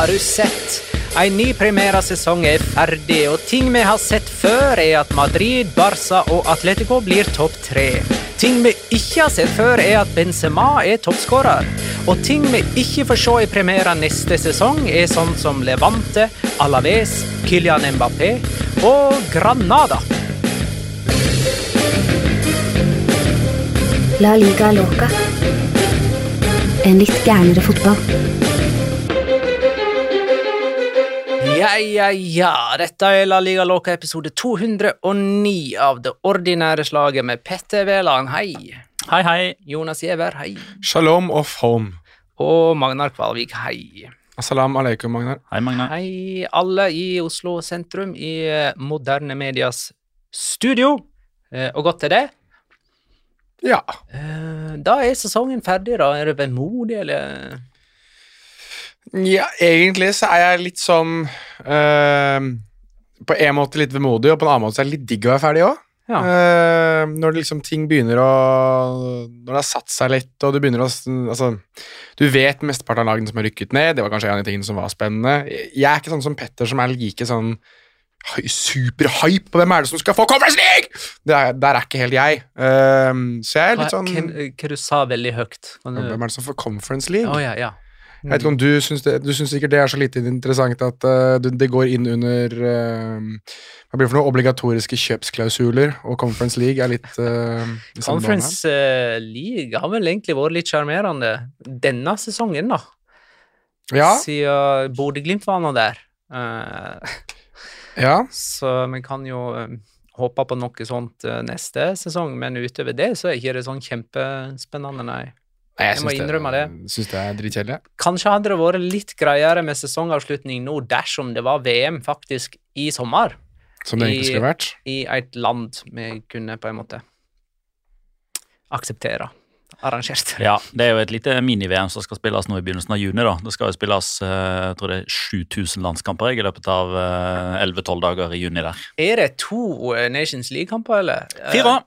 Har du sett? En ny premieresesong er ferdig, og ting vi har sett før, er at Madrid, Barca og Atletico blir topp tre. Ting vi ikke har sett før, er at Benzema er toppskårer. Og ting vi ikke får se i premieren neste sesong, er sånn som Levante, Alaves, Kylian Mbappé og Granada. La liga loca. En litt gærnere fotball. Ja, ja, ja. Dette er La Liga Loca episode 209 av det ordinære slaget med Petter Wæland, hei. Hei, hei. Jonas Giæver, hei. Shalom of home. Og Magnar Kvalvik, hei. Assalam alaikum, Magnar. Hei, Magnar. Hei, alle i Oslo sentrum i eh, Moderne Medias studio. Eh, Og godt til det. Ja. Eh, Da er sesongen ferdig, da. Er du vemodig, eller? Ja, egentlig så er jeg litt sånn eh, På en måte litt vemodig, og på en annen måte så er det litt digg å være ferdig òg. Ja. når det liksom ting begynner å Når det har satt seg litt, og du begynner å Altså, du vet mesteparten av lagene som har rykket ned. Det var kanskje en av de tingene som var spennende. Jeg er ikke sånn som Petter, som er like sånn superhype på hvem er det som skal få Conference League! Det er, der er ikke helt jeg. Uh, så jeg er litt sånn hvem, hva du sa veldig høyt? Du... Hvem er det som får Conference League? Oh, ja, ja. Jeg vet ikke om du syns, det, du syns sikkert det er så lite interessant at uh, det går inn under uh, Hva blir det for noe? Obligatoriske kjøpsklausuler, og Conference League er litt uh. Conference League har vel egentlig vært litt sjarmerende denne sesongen, da. Ja, Siden Bodø-Glimt var nå der. Ja. så vi kan jo håpe på noe sånt neste sesong, men utover det så er ikke det sånn kjempespennende, nei. Nei, Jeg må innrømme det. Syns det er dritkjedelig. Kanskje hadde det vært litt greiere med sesongavslutning nå dersom det var VM faktisk i sommer, Som det egentlig skulle vært. i et land vi kunne på en måte akseptere arrangert. Ja, det er jo et lite mini-VM som skal spilles nå i begynnelsen av juni. da. Det skal jo spilles eh, jeg tror det er 7000 landskamper jeg, i løpet av eh, 11-12 dager i juni der. Er det to eh, Nations League-kamper, eller? Eh, Fire.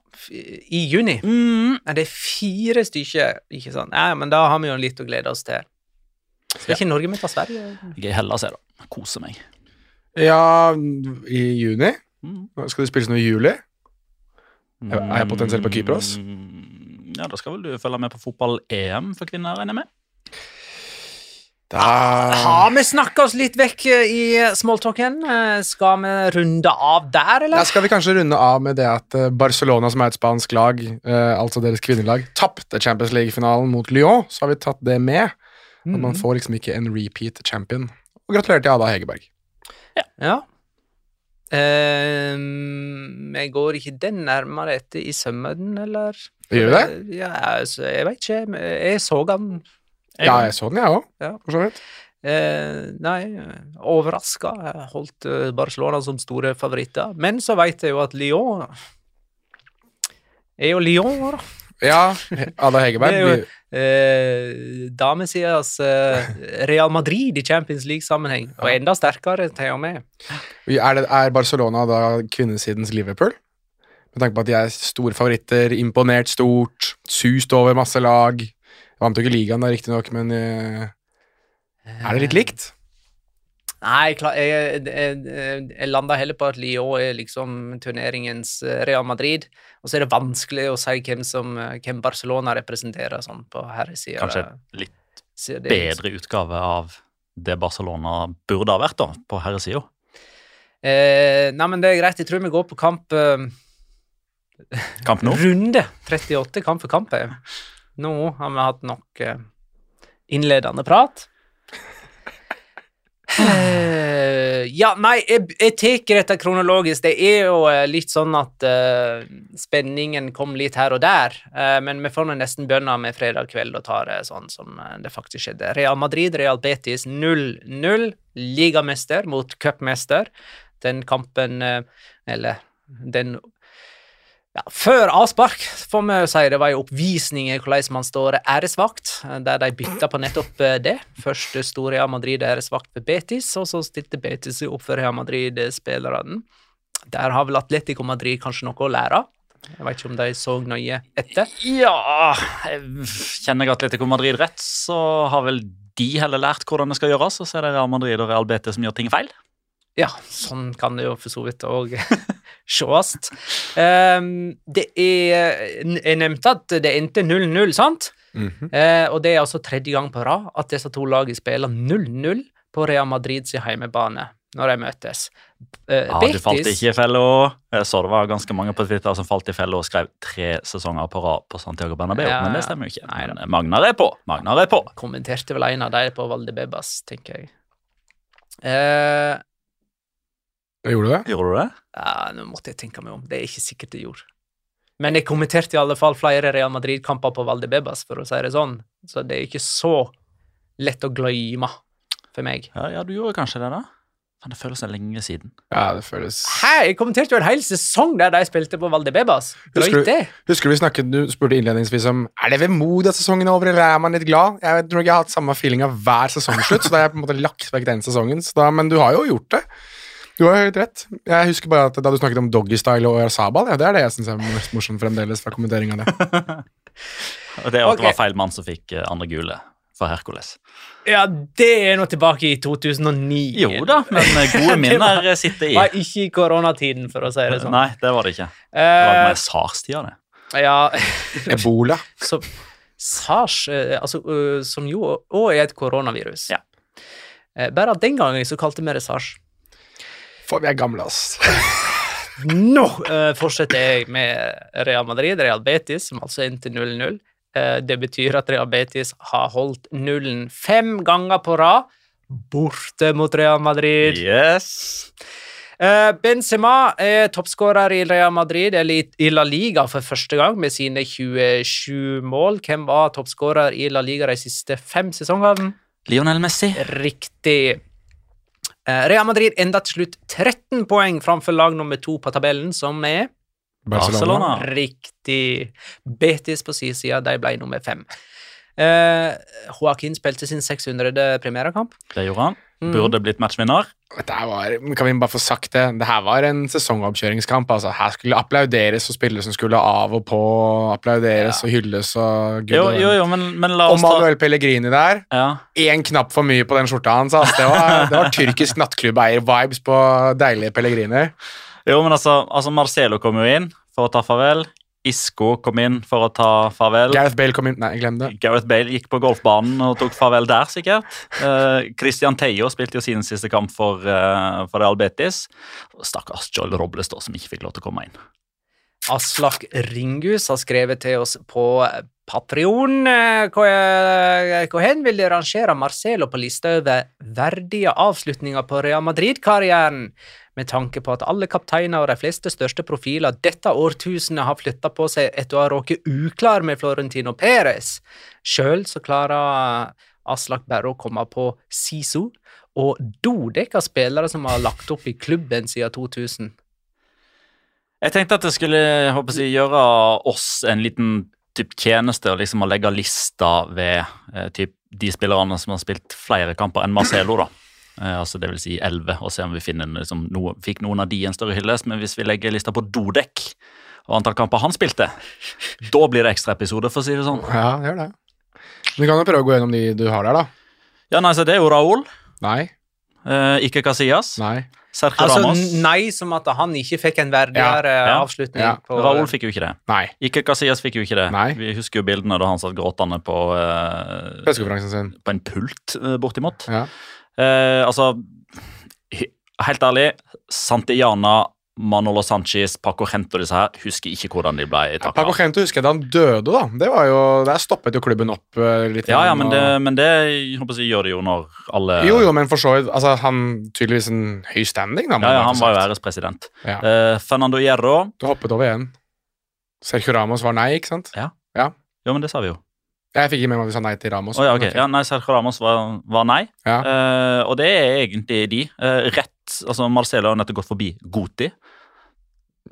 I juni? Mm. Nei, det er fire stykker, ikke sant? Nei, men da har vi jo litt å glede oss til. Skal Ja. ikke Norge møte Sverige? Jeg er Hellas, jeg, da. Koser meg. Ja, i juni. Mm. Skal det spilles noe i juli? Er er jeg potensielt på Kypros? Mm, Ja, da skal vel du følge med på fotball-EM for kvinner, regner jeg med? Da Har vi snakka oss litt vekk eh, i smalltalken? Eh, Skal vi runde av der, Da eller? skal vi kanskje runde av med det at eh, Barcelona, som er et spansk lag, altså deres kvinnelag, tapte Champions League-finalen mot Lyon. Så har vi tatt det med. At man får liksom ikke en repeat champion. Og gratulerer til Ada Hegerberg. Ja. Ehm, jeg går ikke den nærmere etter i sømmen, eller? Gjør du det? Ja, altså, jeg vet ikke. Jeg så han. Ja, jeg så den, jeg òg. Ja. For så vidt. Eh, nei, overraska. Jeg holdt Barcelona som store favoritter. Men så vet jeg jo at Lyon er jo Lyon, da. Ja, Ada Hegerberg. Det er jo eh, damesidas eh, Real Madrid i Champions League-sammenheng, og enda sterkere, til og med. Er, det, er Barcelona da kvinnesidens Liverpool? Med tanke på at de er store favoritter, imponert stort, sust over masse lag. Vant jo ikke ligaen da, riktignok, men eh, er det litt likt? Nei, jeg, jeg, jeg, landa heller på at Lyon er liksom turneringens eh, Real Madrid. Og så er det vanskelig å si hvem, som, eh, hvem Barcelona representerer sånn på herresida. Kanskje litt bedre utgave av det Barcelona burde ha vært da, på herresida. Eh, nei, men det er greit. Jeg tror vi går på kamp eh, Kamp nå. Runde 38, kamp for kamp. Nå har vi hatt nok eh, innledende prat. Eh, ja, nei, jeg, jeg tar dette kronologisk. Det er jo eh, litt sånn at uh, spenningen kom litt her og der, uh, men vi får nå nesten bønna med fredag kveld og tar det sånn som det faktisk skjedde. Real Madrid, Real Betis 0-0. Ligamester mot cupmester. Den kampen, uh, eller den ja, Før avspark får vi si det var en oppvisning i hvordan man står æresvakt, eh, der de bytta på nettopp eh, det. Først sto Real Madrid æresvakt for Betis, og så stilte Betis opp for Real Madrid-spillerne. Der har vel Atletico Madrid kanskje noe å lære. Jeg vet ikke om de så nøye etter. Ja Kjenner jeg Atletico Madrid rett, så har vel de heller lært hvordan det skal gjøres, og så er det Real Madrid og Real Betis som gjør ting feil. Ja, sånn kan det jo for så vidt òg sees. Um, det er Jeg nevnte at det endte 0-0, sant? Mm -hmm. uh, og det er altså tredje gang på rad at disse to lagene spiller 0-0 på Real Madrids hjemmebane når de møtes. Eh, Ja, du falt ikke i fella. Jeg så det var ganske mange på Twitter som falt i fella og skrev tre sesonger på rad på Santiago Bernabeu, Ja, men det stemmer jo ikke. nei. Men Magnar er på. Magnar er på. kommenterte vel en av dem på Valdebebas, tenker jeg. Eh, Gjorde du det? Gjorde du det? ja, nå måtte jeg tenke meg om. Det er ikke sikkert jeg gjorde. Men jeg kommenterte i alle fall flere Real Madrid-kamper på Valdebebas, for å si det sånn. Så det er ikke så lett å glemme for meg. Ja, ja, du gjorde kanskje det, da? Men det føles lenge siden. Ja, det føles Hæ? Jeg kommenterte jo en hel sesong der de spilte på Valdebebas. Husker du- Husker du vi snakket, du spurte innledningsvis om Er det vemodig at sesongen er over, eller er man litt glad? Jeg tror ikke jeg har hatt samme feelinga hver sesongslutt, så da har jeg på en måte lagt vekk den sesongen. Så da, men du har jo gjort det. Du har helt rett. Jeg husker bare at da du snakket om doggystyle og Sabal, ja, det er det jeg syns er mest morsomt fremdeles fra kommenteringa det. Og det var feil mann som fikk eh, andre gule for Hercules. Ja, det er nå tilbake i 2009. Jo da, men eh, gode minner var, sitter i. Var ikke i koronatiden, for å si det sånn. Nei, det var det ikke. Det var Eh, med SARS-tida, det. ja, Ebola. så SARS, eh, altså, eh, som jo òg er et koronavirus. Ja. Eh, Bare at den gangen så kalte vi det SARS. For vi er gamle, ass. Nå uh, fortsetter jeg med Real Madrid, Real Betis, som altså endte 0-0. Uh, det betyr at Real Betis har holdt nullen fem ganger på rad, borte mot Real Madrid. Yes. Eh, Benzema er toppskårer i Real Madrid, eller i- i La Liga for første gang, med sine 27 mål. Hvem var toppskårer i La Liga de siste fem sesongene? Lionel Messi. Riktig. Eh, Real Madrid enda til slutt 13 poeng framfor lag nummer to på tabellen, som er Barcelona. Riktig. Betis på sin side, de ble nummer fem. Eh, Joaquin spilte sin 600. premierekamp. Det gjorde han. Mm. Burde blitt matchvinner. Var, kan vi bare få sagt det? Det her var en sesongoppkjøringskamp. Altså. Her skulle applauderes og spillere som skulle av og på, applauderes Ja. og hylles og Jo, jo, jo, men, men la Og Manuel ta Pellegrini der. ja. Knapp for mye på den skjorta hans. Altså. Det, var, det var tyrkisk nattklubbeier-vibes på deilige Pellegrini. Jo, men altså, altså Marcelo kom jo inn for å ta farvel. Isco kom inn for å ta farvel. Gareth Bale kom inn Nei, glem det. Gareth Bale gikk på golfbanen og tok farvel der, sikkert. Uh, Christian Teio spilte jo sin siste kamp for, uh, for Real Betis. Stakkars Joel Robles, da, som ikke fikk lov til å komme inn. Aslak Ringhus har skrevet til oss på Patrion. Eh, hvor hen vil de rangere Marcelo på lista over verdige avslutninger på Real Madrid-karrieren? Med tanke på at alle kapteiner og de fleste største profiler dette årtusenet har flytta på seg etter å ha råket uklar med Florentino Perez. Sjøl så klarer Aslak bare å komme på Siso og Dodek av spillere som har lagt opp i klubben siden 2000. Jeg tenkte at det skulle jeg, gjøre oss en liten typ tjeneste og liksom å legge lista ved eh, typ de spillerne som har spilt flere kamper enn Marcelo. da. Eh, altså det vil si 11, og se om vi finner liksom, no, fikk noen av de en større hyllest. Men hvis vi legger lista på Dodek og antall kamper han spilte, da blir det ekstraepisode, for å si det sånn. Ja, gjør det. Vi kan jo prøve å gå gjennom de du har der, da. Ja, nei, så Det er jo Raúl. Nei. Eh, ikke Casillas. Nei. Sergio Altså Ramos. nei, som at han ikke fikk en verdigere Ja, ja, avslutning. ja. på Raúl fikk jo ikke det. Nei. Ikke Casillas fikk jo ikke det. Nei. Vi husker jo bildene da han satt gråtende på, eh, sin. på en pult, eh, bortimot. Ja. Eh, altså, helt ærlig, Santiana Manolo Sanchez, Paco Rento disse her, husker ikke hvordan de ble Paco Rento husker jeg da han døde, da. Det var jo, Der stoppet jo klubben opp eh, litt. Ja, ja, men og- det, men det jeg gjør det jo når alle Jo, jo, men for så vidt altså, Han tydeligvis en høy standing, da. Ja, ja, han var jo ærespresident. Ja. Eh, Fernando Hierro Du hoppet over igjen. Sergio Ramos var nei, ikke sant? Jo, men det sa vi jo. Jeg fikk ikke med meg at vi sa nei til Ramos. Oh, ja, ok. Ja, nei, Sergio Ramos var, var nei. Ja. uh, og det er egentlig de. Uh, rett altså Marcelo har nettopp gått forbi Goti.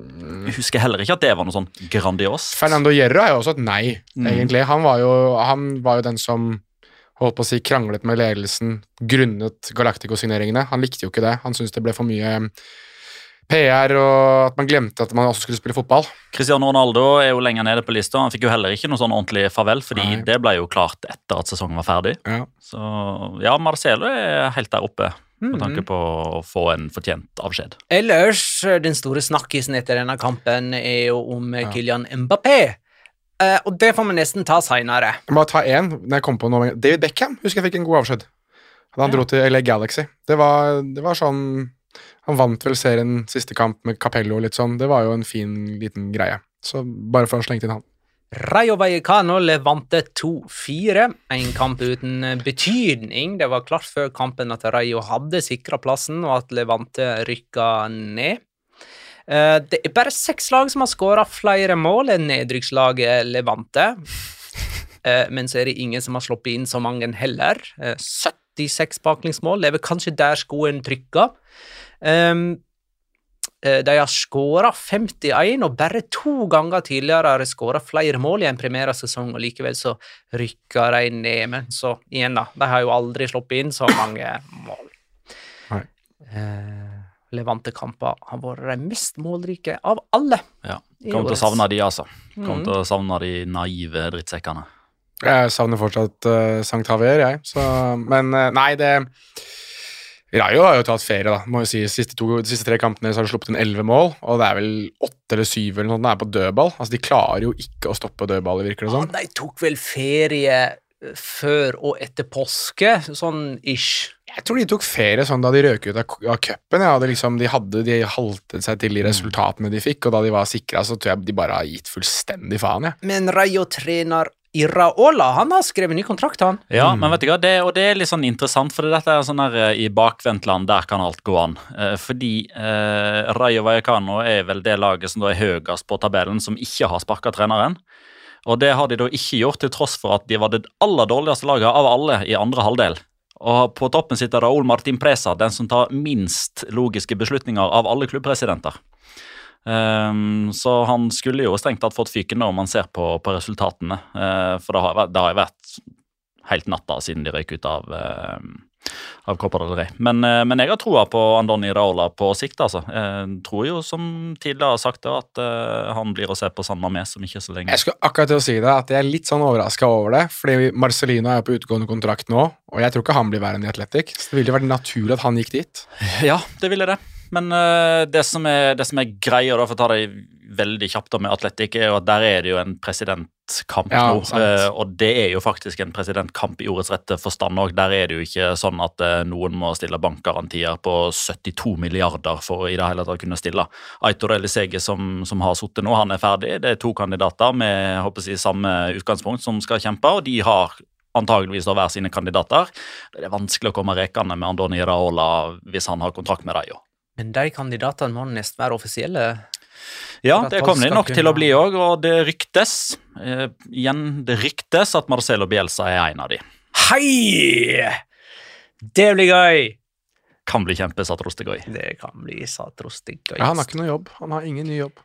Jeg husker heller ikke at det var noe sånn grandiost. Fernando Hierro er jo også et nei, Mm. egentlig. Han var, jo, han var jo den som holdt på å si kranglet med ledelsen grunnet Galactico-signeringene. Han likte jo ikke det. Han syntes det ble for mye PR, og at man glemte at man også skulle spille fotball. Cristiano Ronaldo er jo lenger nede på lista. Han fikk jo heller ikke noe sånn ordentlig farvel, fordi Nei. det ble jo klart etter at sesongen var ferdig. Ja. Så ja, Marcelo er helt der oppe med Mhm. tanke på å få en fortjent avskjed. Ellers, den store snakkisen etter denne kampen er jo om Kylian Mbappé. Eh, og det får vi nesten ta seinere. Bare ta én. når jeg kom på noe. David Beckham husker jeg fikk en god avskjed. Da han dro til LA Galaxy. Det var, det var sånn Han vant vel serien siste kamp med Capello og litt sånn. Det var jo en fin liten greie. Så bare for å slenge inn han. Rayo Vallecano levante 2-4. En kamp uten betydning. Det var klart før kampen at Rayo hadde sikra plassen, og at Levante rykka ned. Eh, Det er bare seks lag som har skåra flere mål enn nedrykkslaget Levante. Eh, Men så er det ingen som har sluppet inn så mange heller. Eh, 76 baklengsmål. Det er kanskje der skoen trykker. Um, eh, de har skåra 51, og bare to ganger tidligere har de skåra flere mål i en premieresesong, og likevel så rykker de ned. Men så igjen, da. De har jo aldri sluppet inn så mange mål. Nei. Eh, Levante-kamper har vært de mest målrike av alle. Ja. Kommer til å savne de, altså. Kommer mm. til å savne de naive drittsekkene. Jeg savner fortsatt uh, Sankt Javier, jeg. Så, men uh, nei, det Rayo har jo tatt ferie, da. Må jo si, siste, to, de siste tre kampene så har de sluppet inn elleve mål, og det er vel åtte eller syv eller noe sånt. Er på dødball. Altså, De klarer jo ikke å stoppe dødballer, virker det Ja, som. de tok vel ferie eh, før og etter påske, sånn ish. Jeg tror de tok ferie sånn da de røk ut av, av cupen. Ja, liksom, de, hadde, de haltet seg til de resultatene de fikk, og da de var sikra, så tror jeg de bare har gitt fullstendig faen. Ja. Men Rayo-trener Iraola han har skrevet ny kontrakt, han. Ja, men vet du hva, det, og det er litt sånn interessant, for dette er sånn her eh, i bakvendtland, der kan alt gå an. Eh, fordi eh, Rayo Vallecano er vel det laget som da er høyest på tabellen, som ikke har sparka treneren. Og det har de da ikke gjort, til tross for at de var det aller dårligste laget av alle i andre halvdel. Og på toppen sitter Raúl Martin Presa, den som tar minst logiske beslutninger av alle klubbpresidenter. Ehm, så han skulle jo strengt tatt fått fyken når man ser på, på resultatene. Uh, for det har, det har vært helt natta siden de røyk ut av, uh, av Copa del Rey. Men, uh, men jeg har troa på Andoni Raola på sikt, altså. Jeg tror jo, som tidligere har sagt, at eh, han blir å se på San Mamés om ikke så lenge. Jeg skulle akkurat til å si det, at jeg er litt sånn overraska over det. Fordi Marcelino er på utgående kontrakt nå, og jeg tror ikke han blir værende i Atletic. Så det ville vært naturlig at han gikk dit. Ja, det ville det. Men uh, det, som er, det som er greia, da, for å ta det veldig kjapt med Atletic, er jo at der er det jo en presidentkamp Ja, nå. eh, og det er jo faktisk en presidentkamp i ordets rette forstand òg. Der er det jo ikke sånn at uh, noen må stille bankgarantier på 72 milliarder for i det hele tatt å kunne stille. Aitor Elisege, som, som har sittet nå, han er ferdig. Det er to kandidater med jeg håper si, samme utgangspunkt som skal kjempe, og de har antageligvis da hver sine kandidater. Det er vanskelig å komme rekende med Andoni Raola hvis han har kontrakt med dem. Men de kandidatene må nesten være offisielle. Ja, det kommer de nok til å bli òg, og det ryktes eh, igjen, det ryktes at Marcelo Bielsa er en av de. Hei! Det blir gøy! Kan bli kjempesatrostegøy. Det kan bli satrostig gøy. Ja, han har ikke noe jobb. Han har ingen ny jobb.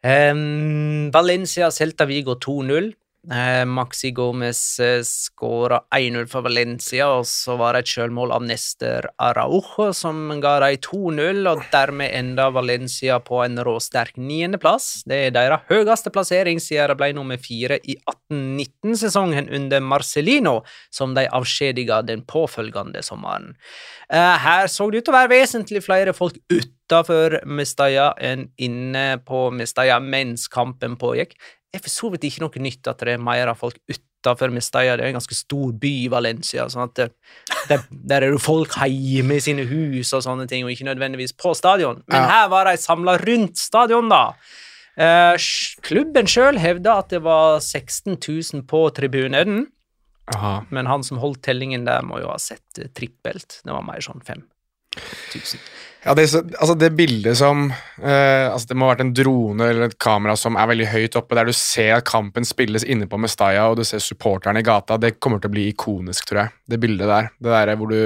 Um, Valencia Celta Vigo 2-0. Eh, Maxi Gomez uh, skåra 1-0 for Valencia, og så var det et selvmål av Nester Araujo som ga dem 2-0, og dermed enda Valencia på en råsterk niendeplass. Det er deres høyeste plassering siden de ble nummer fire i 18-19-sesongen under Marcelino, som de avskjediga den påfølgende sommeren. Eh, her så det ut til å være vesentlig flere folk utafor Mestalla enn inne på Mestalla mens kampen pågikk. Det er for så vidt ikke noe nytt at det er mer av folk utafor Mestalla. Det er en ganske stor by i Valencia, sånn at det, der, der er det folk hjemme i sine hus og sånne ting, og ikke nødvendigvis på stadion. Men Ja. her var de samla rundt stadion, da. Eh, klubben sjøl hevda at det var 16 000 på tribunen. Aha. Men han som holdt tellingen der, må jo ha sett eh, trippelt. Det var mer sånn 5000. Ja, det, altså det bildet som eh, altså Det må ha vært en drone eller et kamera som er veldig høyt oppe, der du ser at kampen spilles inne på Mestaya, og du ser supporterne i gata. Det kommer til å bli ikonisk, tror jeg. Det bildet der. Det der hvor du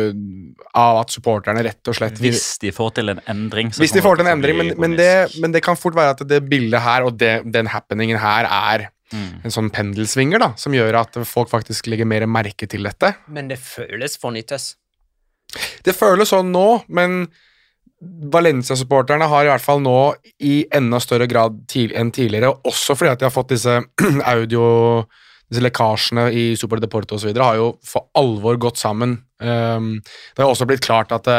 Av at supporterne rett og slett Hvis de får til en endring. så Hvis de får til en endring, men, men, det, men det kan fort være at det bildet her og det, den happeningen her er Mm. en sånn pendelsvinger, da, som gjør at folk faktisk legger mer merke til dette. Men det føles fornyttes? Det føles sånn nå, men Valencia-supporterne har i hvert fall nå i enda større grad enn tidligere, også fordi at de har fått disse audio disse lekkasjene i Super Deporte osv. har jo for alvor gått sammen. Um, det har også blitt klart at det,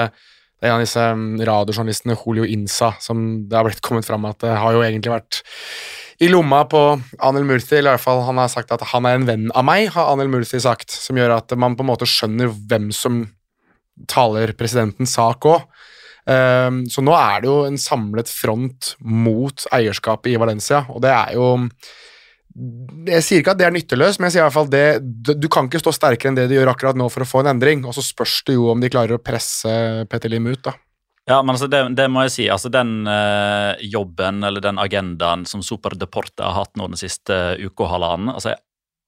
det er en av disse um, radiojournalistene, Julio Insa, som det har blitt kommet fram at det har jo egentlig vært i lomma på Anel Murthy, eller i hvert fall han har sagt at han er en venn av meg, har Anel Murthy sagt, som gjør at man på en måte skjønner hvem som taler presidentens sak òg. Um, så nå er det jo en samlet front mot eierskapet i Valencia, og det er jo Jeg sier ikke at det er nytteløst, men jeg sier i hvert fall det du, kan ikke stå sterkere enn det du gjør akkurat nå for å få en endring, og så spørs det jo om de klarer å presse Petter Lim ut, da. Ja, men altså det, det må jeg si. altså Den eh, jobben eller den agendaen som Super Deporte har hatt nå den siste uka og halvannen altså Jeg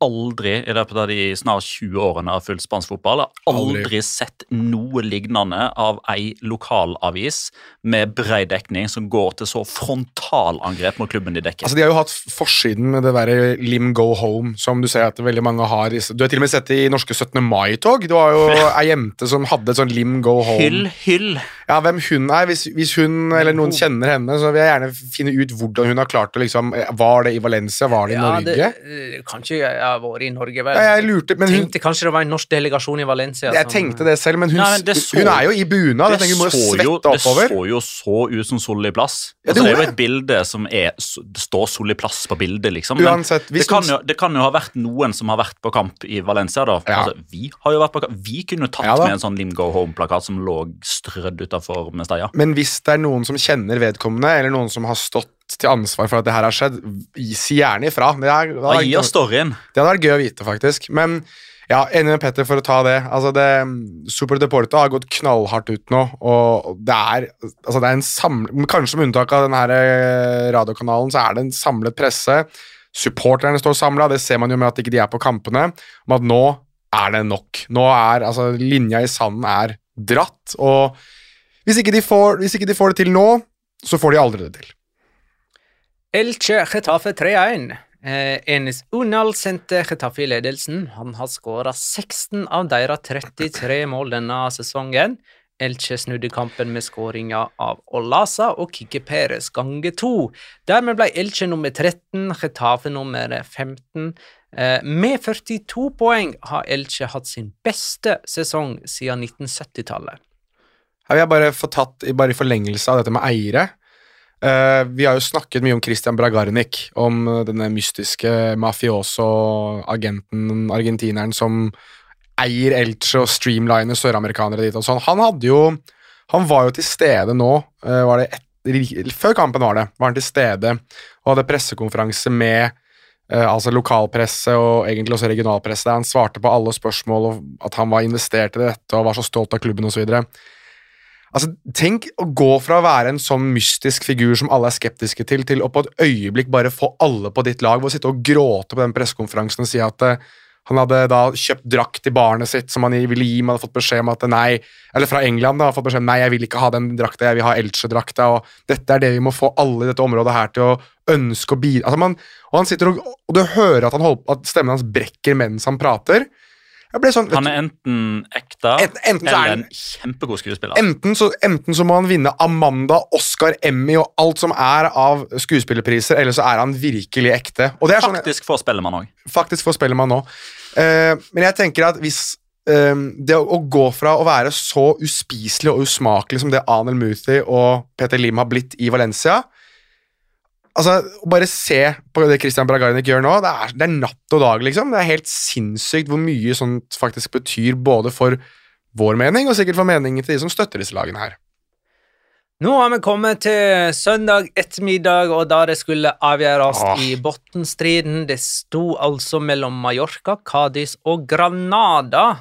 aldri i løpet av de snart 20 årene av full spansk fotball har aldri, Aldri. sett noe lignende av ei lokalavis med bred dekning som går til så frontalangrep mot klubben de dekker. Altså, De har jo hatt forsiden med det derre Lim Go Home, som du ser at veldig mange har. i- Du har til og med sett det i norske 17. mai-tog. Det var jo ei jente som hadde et sånn Lim Go Home. Hyll, hyll. Ja, Hvem hun er, hvis, hvis hun eller noen kjenner henne, så vil jeg gjerne finne ut hvordan hun har klart det. liksom, Var det i Valencia, var det i Ja, Norge? det, det kan ikke ha vært i Norge, vel? Ja, jeg lurte, men hun, tenkte kanskje det var en norsk delegasjon i Valencia. jeg som- tenkte det selv, men hun, Nei, men så- hun er jo i bunad. Jeg Det tenker så jo-. Det så jo så ut som Solli Plass. Altså, det er jo et bilde som er Det står Solli Plass på bildet, liksom. Men Uansett, det kan, jo, det kan jo ha vært noen som har vært på kamp i Valencia, da. Altså, vi har jo vært på kamp. Vi kunne tatt med en sånn Lim Go Home-plakat som lå strødd utafor Mestalla. Men hvis det er noen som kjenner vedkommende, eller noen som har stått til ansvar for at det her har skjedd, si gjerne ifra. Det, er, det, Ja, hadde gi vært- det hadde vært gøy å vite, faktisk. Men ja, enig med Petter for å ta det. Altså det Super Deporte har gått knallhardt ut nå, og det er, altså det er en samlet Kanskje med unntak av denne radiokanalen, så er det en samlet presse. Supporterne står samla, det ser man jo med at ikke de er på kampene. Om at nå er det nok. Nå er altså linja i sanden er dratt, og hvis ikke de får, hvis ikke de får det til nå, så får de aldri det til. Elche Getafe 3-1. Eh, Enes Unal sendte Getafe i ledelsen. Han har skåra 16 av deres 33 mål denne sesongen. Elche snudde kampen med skåringa av Olasa og Kikki Perez gange to. Dermed ble Elche nummer 13, Getafe nummer 15. Eh, med 42 poeng har Elche hatt sin beste sesong siden 1970-tallet. Jeg vil bare få tatt, bare i forlengelse av dette med eiere eh, Vi har jo snakket mye om Christian Bragarnik, om eh, denne mystiske mafioso-agenten, argentineren som eier Elche og streamliner søramerikanere dit og sånn. Han hadde jo Han var jo til stede nå, eh, var det et, før kampen var det, var han til stede og hadde pressekonferanse med altså lokalpresse og egentlig også regionalpresse. Han svarte på alle spørsmål og at han var investert i dette og var så stolt av klubben osv. Altså, tenk å gå fra å være en sånn mystisk figur som alle er skeptiske til, til å på et øyeblikk bare få alle på ditt lag ved å sitte og gråte på den pressekonferansen og si at uh, han hadde da kjøpt drakt til barnet sitt som han ville gi, men hadde fått beskjed om at nei Eller fra England, da, fått beskjed om nei, jeg vil ikke ha den drakta, jeg vil ha Elche-drakta, og dette er det vi må få alle i dette området her til å ønske å bidra altså man, Og han sitter og, og du hører at, holder, at stemmen hans brekker mens han prater. Sånn, Han er enten ekte Enten- enten er eller en kjempegod skuespiller. Enten så, enten så må han vinne Amanda, Oscar, Emmy og alt som er av skuespillerpriser, eller så er han virkelig ekte. Sånn, Faktisk får Spellemann òg. faktisk får spille man nå. Eh, men jeg tenker at hvis eh, det å, å gå fra å være så uspiselig og usmakelig som det Anel Muthi og Peter Lim har blitt i Valencia Altså, Bare se på det Christian Bragarnik gjør nå. Det er, det er natt og dag, liksom. Det er helt sinnssykt hvor mye sånt faktisk betyr både for vår mening og sikkert for meningen til de som støtter disse lagene her. Nå har vi kommet til søndag ettermiddag, og da det skulle avgjøres Åh. i Bottenstriden. Det sto altså mellom Mallorca, Cádiz og Granada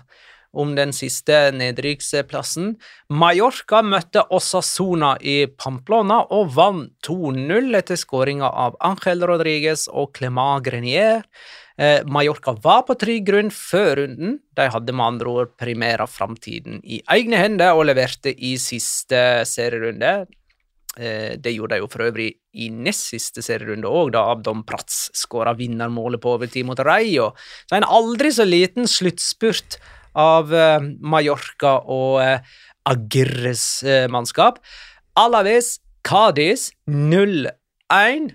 om den siste nedrykksplassen. Mallorca møtte Osasuna i Pamplona og vant 2-0 etter skåringa av Ángel Rodriguez og Clément Grenier. Eh, Mallorca var på trygg grunn før runden. De hadde med andre ord primæra framtiden i egne hender og leverte i siste serierunde. Eh, det gjorde de jo for øvrig i nest siste serierunde òg, da Abdom Prats skåra vinnermålet på overtid mot Rayo. Så en aldri så liten sluttspurt av eh, Mallorca og eh, Agirres eh, mannskap. Alaves Cádiz 0-1.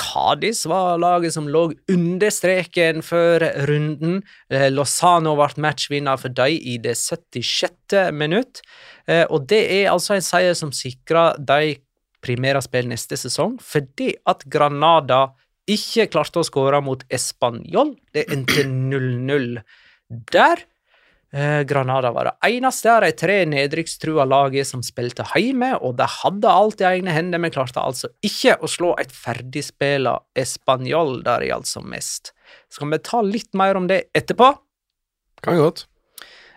Cádiz var laget som lå under streken før runden. Lozano ble matchvinner for dem i det 76. minutt. Og det er altså en seier som sikrer de primæraspill neste sesong, fordi at Granada ikke klarte å skåre mot Español. Det endte 0-0 der. Eh, Granada var det eneste av de tre nedrykkstrua laget som spilte hjemme, og de hadde alt i egne hender, men klarte altså ikke å slå et ferdigspilla Español der i altså som mest. Skal vi ta litt mer om det etterpå? Kan godt.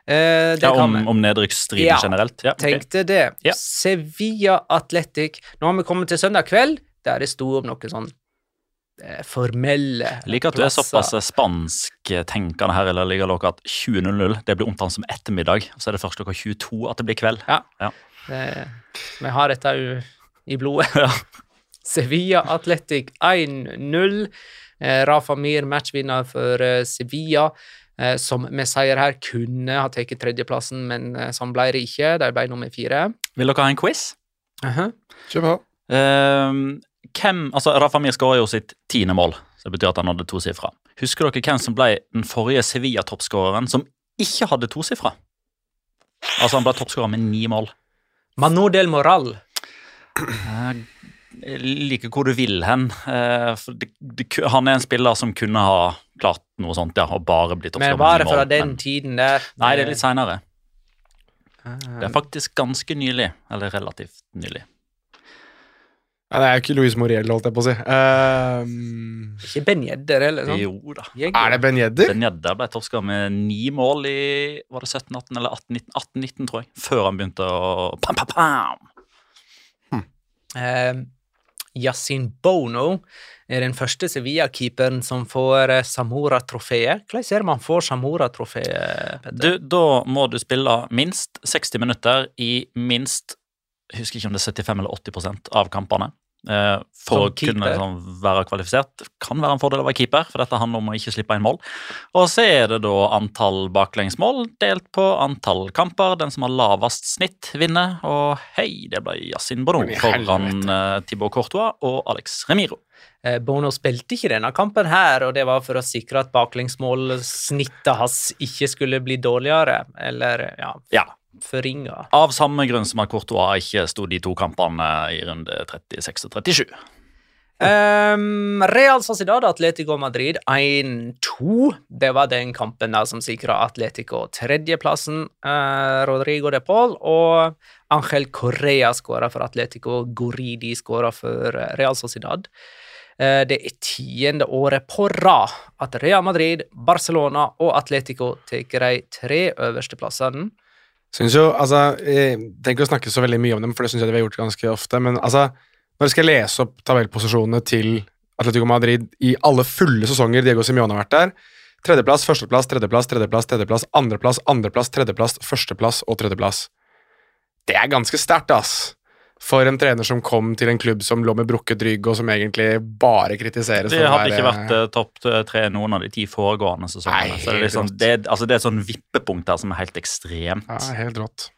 Eh, det Ja, kan om, om nedrykksstriden Ja, generelt. Ja, tenkte Tenkte det. Ja. Sevilla Athletic. Nå har vi kommet til søndag kveld, der det sto om noe sånn eh, formelle Jeg liker at du er såpass spansktenkende her eller ligger Loca at 20.00 det blir omtalt som ettermiddag, så er det først klokka 22 at det blir kveld. Ja. Ja. Det, vi har dette jo i blodet. Ja. Sevilla Athletic 1-0. Eh, Rafa Mir matchvinner for eh, Sevilla. Eh, som vi sier her, kunne ha tatt tredjeplassen, men eh, sånn ble det ikke. De ble nummer fire. Vil dere ha en quiz? Kjør på. Ehm, hvem, altså Rafa Mir skåra jo sitt tiende mål, så det betyr at han hadde tosifra. Husker dere hvem som ble den forrige Sevilla-toppskåreren som ikke hadde tosifra? Altså, han ble toppskårer med ni mål. Manu del Moral. Eh, Jeg liker hvor du vil hen. Eh, det, det, han er en spiller som kunne ha klart noe sånt, ja, og bare blitt Men toppskårer var med det ni mål. fra den men- tiden der? Nei, det er litt seinere. Ah. Det er faktisk ganske nylig. Eller relativt nylig. Ja, det er jo ikke Louise Moriel, holdt jeg på å si. Ehm, Ikke Ben Jedder, eller sånn? Jo da. Jeg- er det Ben Jedder? Ben Jedder ble torska med ni mål i var det 17-18 eller 18-19, tror jeg. Før han begynte å pam, pam, pam. Eh, Yasin Bono er den første Sevilla-keeperen som får eh, Samora-trofeet. Hvordan ser man får Samora-trofeet, Du, da må du spille minst 60 minutter i minst jeg husker ikke om det er 75 eller 80% av kampene. Eh, for å kunne liksom, være kvalifisert. Kan være en fordel å være keeper, for dette handler om å ikke slippe inn mål. Og så er det da antall baklengsmål delt på antall kamper. Den som har lavest snitt, vinner. Og hei, det ble Yasin Bono foran uh, Thibaut Courtois og Alex Remiro. Eh, Bono spilte ikke denne kampen her, og det var for å sikre at baklengsmålsnittet hans ikke skulle bli dårligere, eller ja. Ja, forringa. Av samme grunn som at Courtois ikke sto de to kampene i runde 36 og 37. Um, Real Sociedad Atletico Madrid 1-2. Det var den kampen der som sikra Atletico tredjeplassen. Uh, Rodrigo de Paul og Angel Correa skåra for Atletico. Goridi skåra for Real Sociedad. Uh, det er tiende året på rad at Real Madrid, Barcelona og Atletico tar de tre øverste plassene. Syns jo, altså Jeg tenker ikke å snakke så veldig mye om dem, for det syns jeg vi har gjort ganske ofte. Men altså, når jeg skal lese opp tabellposisjonene til Atletico Madrid i alle fulle sesonger Diego Simione har vært der Tredjeplass, førsteplass, tredjeplass, tredjeplass, tredjeplass, andreplass, andreplass, tredjeplass, førsteplass og tredjeplass. Det er ganske sterkt, ass. For en trener som kom til en klubb som lå med brukket rygg, og som egentlig bare kritiseres Det hadde ikke vært eh, topp tre noen av de ti foregående sesongene. Nei, så det er, liksom, det, er- altså det er et sånn vippepunkt der som er helt ekstremt. ja, Helt rått.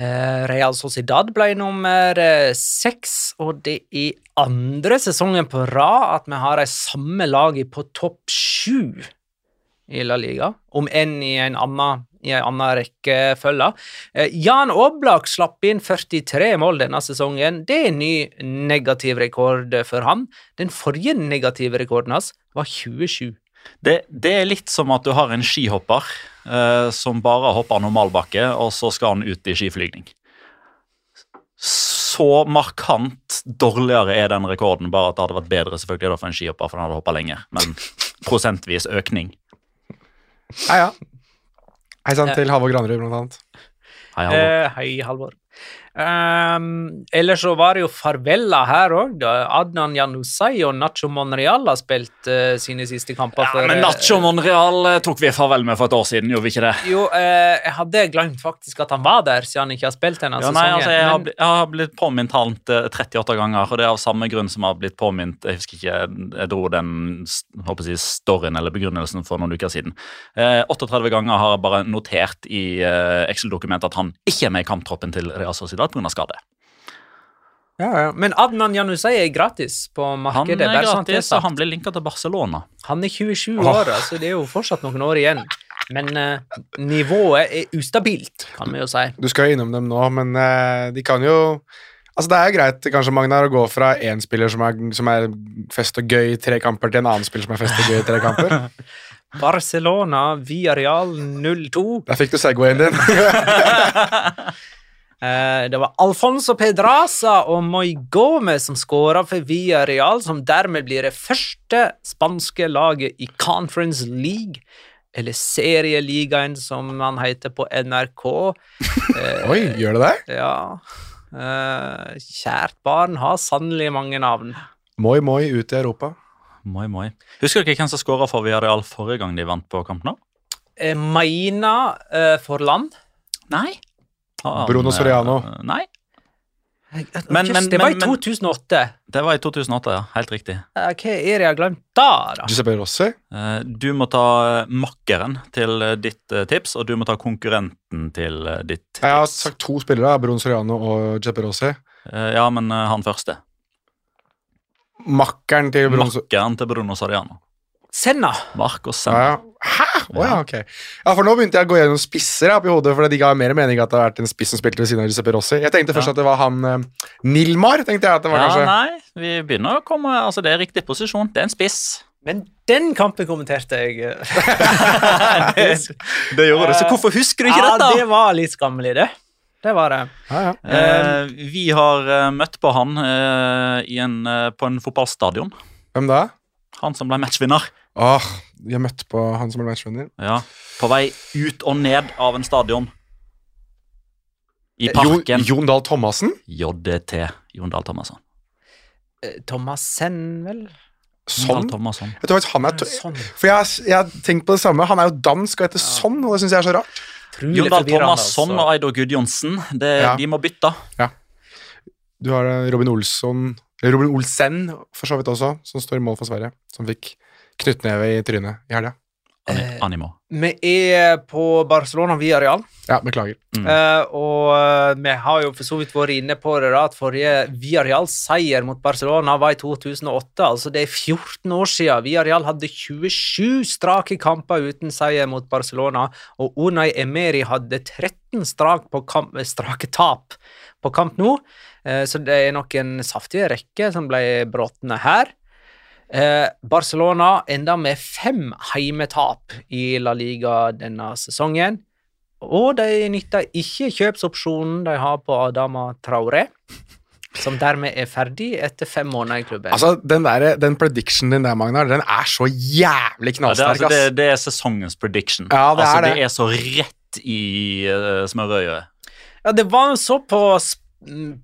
Eh, Real Sociedad ble nummer eh, seks, og det er andre sesongen på rad at vi har de samme lagene på topp sju i La Liga, om enn i en annen, i en annen rekkefølge. Eh, Jan Oblak slapp inn 43 mål denne sesongen. Det er en ny negativ rekord for han. Den forrige negative rekorden hans var 27. Det, det er litt som at du har en skihopper eh, som bare hopper normalbakke, og så skal han ut i skiflygning. Så markant dårligere er den rekorden, bare at det hadde vært bedre selvfølgelig da for en skihopper, for han hadde hoppa lenger. Men prosentvis økning. Ja, ja. Hei sann til Halvor Granerud, blant annet. Hei, Halvor. Eh, hei, Halvor. Um, ellers så var det jo farvella her òg. Adnan Janusay og Nacho Monreal har spilt uh, sine siste kamper. Ja, for, men eh, Nacho Monreal eh, tok vi farvel med for et år siden, gjorde vi ikke det? Jo, uh, jeg hadde glemt faktisk at han var der, siden han ikke har spilt denne Ja, nei, altså, jeg, har blitt, jeg har blitt påminnet han eh, 38 ganger, og det er av samme grunn som har blitt påminnet Jeg husker ikke, jeg dro den håper jeg, storyen eller begrunnelsen for noen uker siden. Uh, 38 ganger har jeg bare notert i Excel-dokumentet at han ikke er med i kamptroppen til Real Sociedad pga. skade. ja, ja. men Adnan Janusay er gratis på markedet. det er gratis, og han blir linka til Barcelona. Han er 27 år, altså det er jo fortsatt noen år igjen. Men eh, nivået er ustabilt, kan vi jo si. Du skal jo innom dem nå, men eh, de kan jo Altså Det er greit kanskje Magnar, å gå fra én spiller som er, som er fest og gøy i tre kamper, til en annen spiller som er fest og gøy i tre kamper. Barcelona, Villarreal 0-2. Der fikk du Segwayen din. Eh, det var Alfonso Pedraza og Moi Gomez som skåra for Villarreal, som dermed blir det første spanske laget i Conference League, eller Serieligaen som han heter på NRK. Eh, Oi, gjør det det? Ja. Eh, kjært barn har sannelig mange navn. Moi Moi ut i Europa. Moi, moi. Husker dere hvem som skåra for Villarreal forrige gang de vant på kamp nå? Eh, Maina eh, Forland. Nei. Bruno eh, Soriano. Nei, Men, Men- det var i 2008. det var i 2008, ja. Helt riktig. Ok, Hva er det jeg har glemt da, da? Giuseppe Rossi. Eh, Du må ta eh, makkeren til ditt tips, og du må ta konkurrenten til ditt tips. Jeg har sagt to spillere, Bruno Soriano og Giuseppe Rossi. Eh, Ja, men han første. Makkeren til Bruno Makkeren til Bruno Soriano. Senna. Marcos Ja, Senna. ja. Hæ? Å ja, ok. Ja, for nå begynte jeg å gå gjennom spisser oppi hodet, for det ga mer mening at det har vært en spiss som spilte ved siden av Giuseppe Rossi. Jeg tenkte først Ja. at det var han eh, Nilmar, tenkte jeg at det var Ja, kanskje. nei, vi begynner å komme Altså, det er riktig posisjon. Det er en spiss. Men den kampen kommenterte jeg. eh. det, det gjorde det. Så hvorfor husker du ikke ja, dette? det var litt skammelig, det. Det var det. Ja, ja. Eh, vi har eh, møtt på han eh, i en, eh, på en fotballstadion. Hvem da? Han som ble matchvinner. Åh, vi har møtt på han som ble matchvinner. Ja, På vei ut og ned av en stadion. I parken. Jon. Jon Dahl Thomassen? JDT. Jon Dahl Thomassen. Eh, Thomassen, vel? Jon Sånn? Dahl tror Vet du hva, han er Sånn. For jeg, har- jeg har tenkt på det samme. Han er jo dansk og heter sånn, og det syns jeg er så rart. Jon Dahl forvirrende, Thomasson altså. og Eidor Gudjonsen. Det, Ja. De må bytte. Ja. Du har eh, Robin Olsson Robin Olsen for så vidt også, som står i mål for Sverige. Som fikk knyttneve i trynet i helga. Eh, Animo. Vi er på Barcelona via Real. Ja, beklager. Mm. Eh, og eh, vi har jo for så vidt vært inne på det da, at forrige Villarreal-seier mot Barcelona var i 2008. Altså det er 14 år siden. Villarreal hadde 27 strake kamper uten seier mot Barcelona, og Unai Emery hadde 13 strak på kamp, strake tap på kamp nå. Eh, så det er nok en saftig rekke som ble brutt her. Eh, Barcelona enda med fem heimetap i La Liga denne sesongen. Og de nytter ikke kjøpsopsjonen de har på Adama Traore, som dermed er ferdig etter fem måneder i klubben. Altså, den, der, den predictionen din der, Magnar, den er så jævlig Ja, det, altså, det, det er sesongens prediction. Ja, det altså, er det. det er så rett i uh, smørøyet. ja, det var så på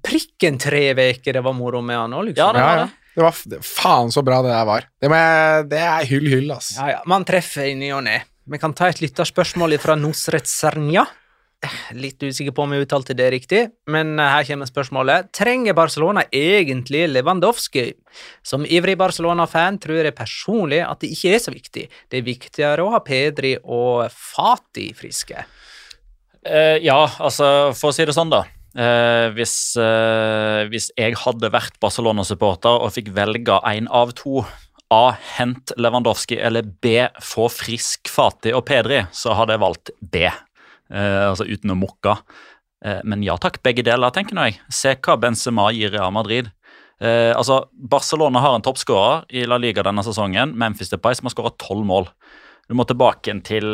prikken tre uker det var moro med han òg, liksom. Ja, det var det. Det var det, faen så bra det der var. Det, jeg, det er hyll, hyll, ass. Ja, ja, man treffer i ny og ne. Vi kan ta et lytterspørsmål fra Nusret Sernja. Litt usikker på om jeg uttalte det riktig, men eh, her kommer spørsmålet. Trenger Barcelona egentlig Lewandowski? Som ivrig Barcelona-fan tror jeg personlig at det ikke er så viktig. Det er viktigere å ha Pedri og Fati friske. Eh, ja, altså, for å si det sånn, da. Eh, hvis, eh, hvis jeg hadde vært Barcelona-supporter og fikk velge én av to A. Hent Lewandowski eller B. Få frisk Fati og Pedri, så hadde jeg valgt B. Eh, altså uten å mukke. Eh, men ja takk, begge deler, tenker nå jeg. Se hva Benzema gir Real Madrid. Eh, altså, Barcelona har en toppskårer i La Liga denne sesongen, Memphis Depay, som har skåra tolv mål. Du må tilbake igjen til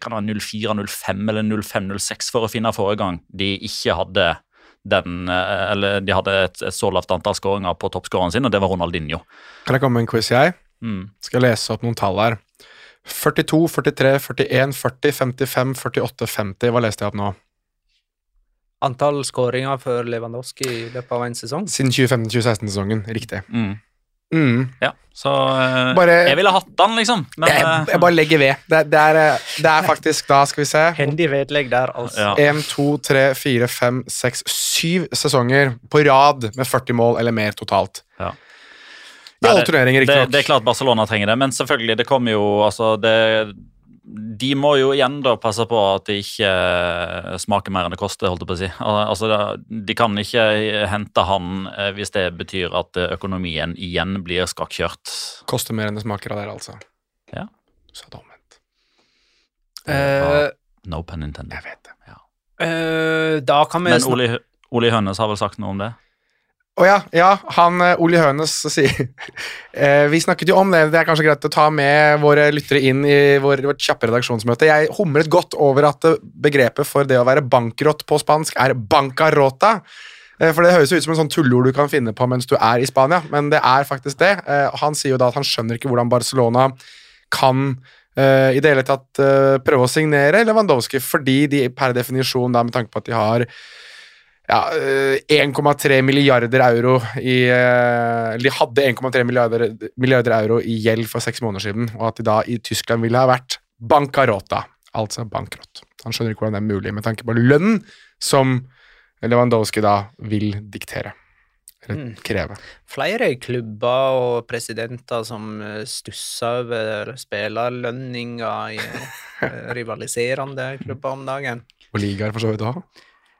kan det være 04-05 eller 05-06 for å finne forrige gang de ikke hadde den, eh, eller de hadde et, et så lavt antall skåringer på toppskåreren sin, og det var Ronaldinho. Kan jeg komme med en quiz, jeg? Mm. Skal jeg lese opp noen tall her. 42, 43, 41, 40, 55, 48, 50. Hva leste jeg opp nå? Antall skåringer for Lewandowski i løpet av en sesong? Siden 2015-2016-sesongen. Riktig. Mm. Mm. Ja, så eh, Bare- Jeg ville hatt den, liksom. Men Jeg, eh, jeg bare legger ved. Det, det, er, eh, det er faktisk da, skal vi se Hendig vedlegg der, altså. Én, 1, 2, 3, 4, 5, 6, 7 sesonger på rad med 40 mål eller mer totalt. Ja. I alle Nei, det- det, det er klart Barcelona trenger det, men selvfølgelig, det kommer jo altså det, De må jo igjen da passe på at det ikke eh, smaker mer enn det koster, holdt jeg på å si. Altså, De kan ikke hente han eh, hvis det betyr at eh, økonomien igjen blir skakkjørt. Koster mer enn det smaker av dere, altså. Ja. Så det omvendt. Uh, No pen intended. Jeg vet det. eh, da kan vi Men Oli, Oli Hønes har vel sagt noe om det? Å ja, ja, han Ole Oli Hønes sier eh, Vi snakket jo om det, det er kanskje greit å ta med våre lyttere inn i vår, vårt kjappe redaksjonsmøte. Jeg humret godt over at eh, begrepet for det å være bankrott på spansk er bancarota. Eh, For det høres jo ut som en sånn tulleord du kan finne på mens du er i Spania, men det er faktisk det. Eh, Han sier jo da at han skjønner ikke hvordan Barcelona kan eh, i det hele tatt eh, prøve å signere Lewandowski, fordi de per definisjon, da med tanke på at de har ja, eh, 1,3 milliarder euro i eh, Eller de hadde 1,3 milliarder, milliarder euro i gjeld for seks måneder siden, og at de da i Tyskland ville ha vært bankarota, altså bankrott. Han skjønner ikke hvordan det er mulig med tanke på lønnen som Lewandowski da vil diktere. Eller Mm. kreve. flere klubber og presidenter som eh, stusser over spillerlønninger i eh, rivaliserende klubber om dagen. Og ligaer for så vidt òg.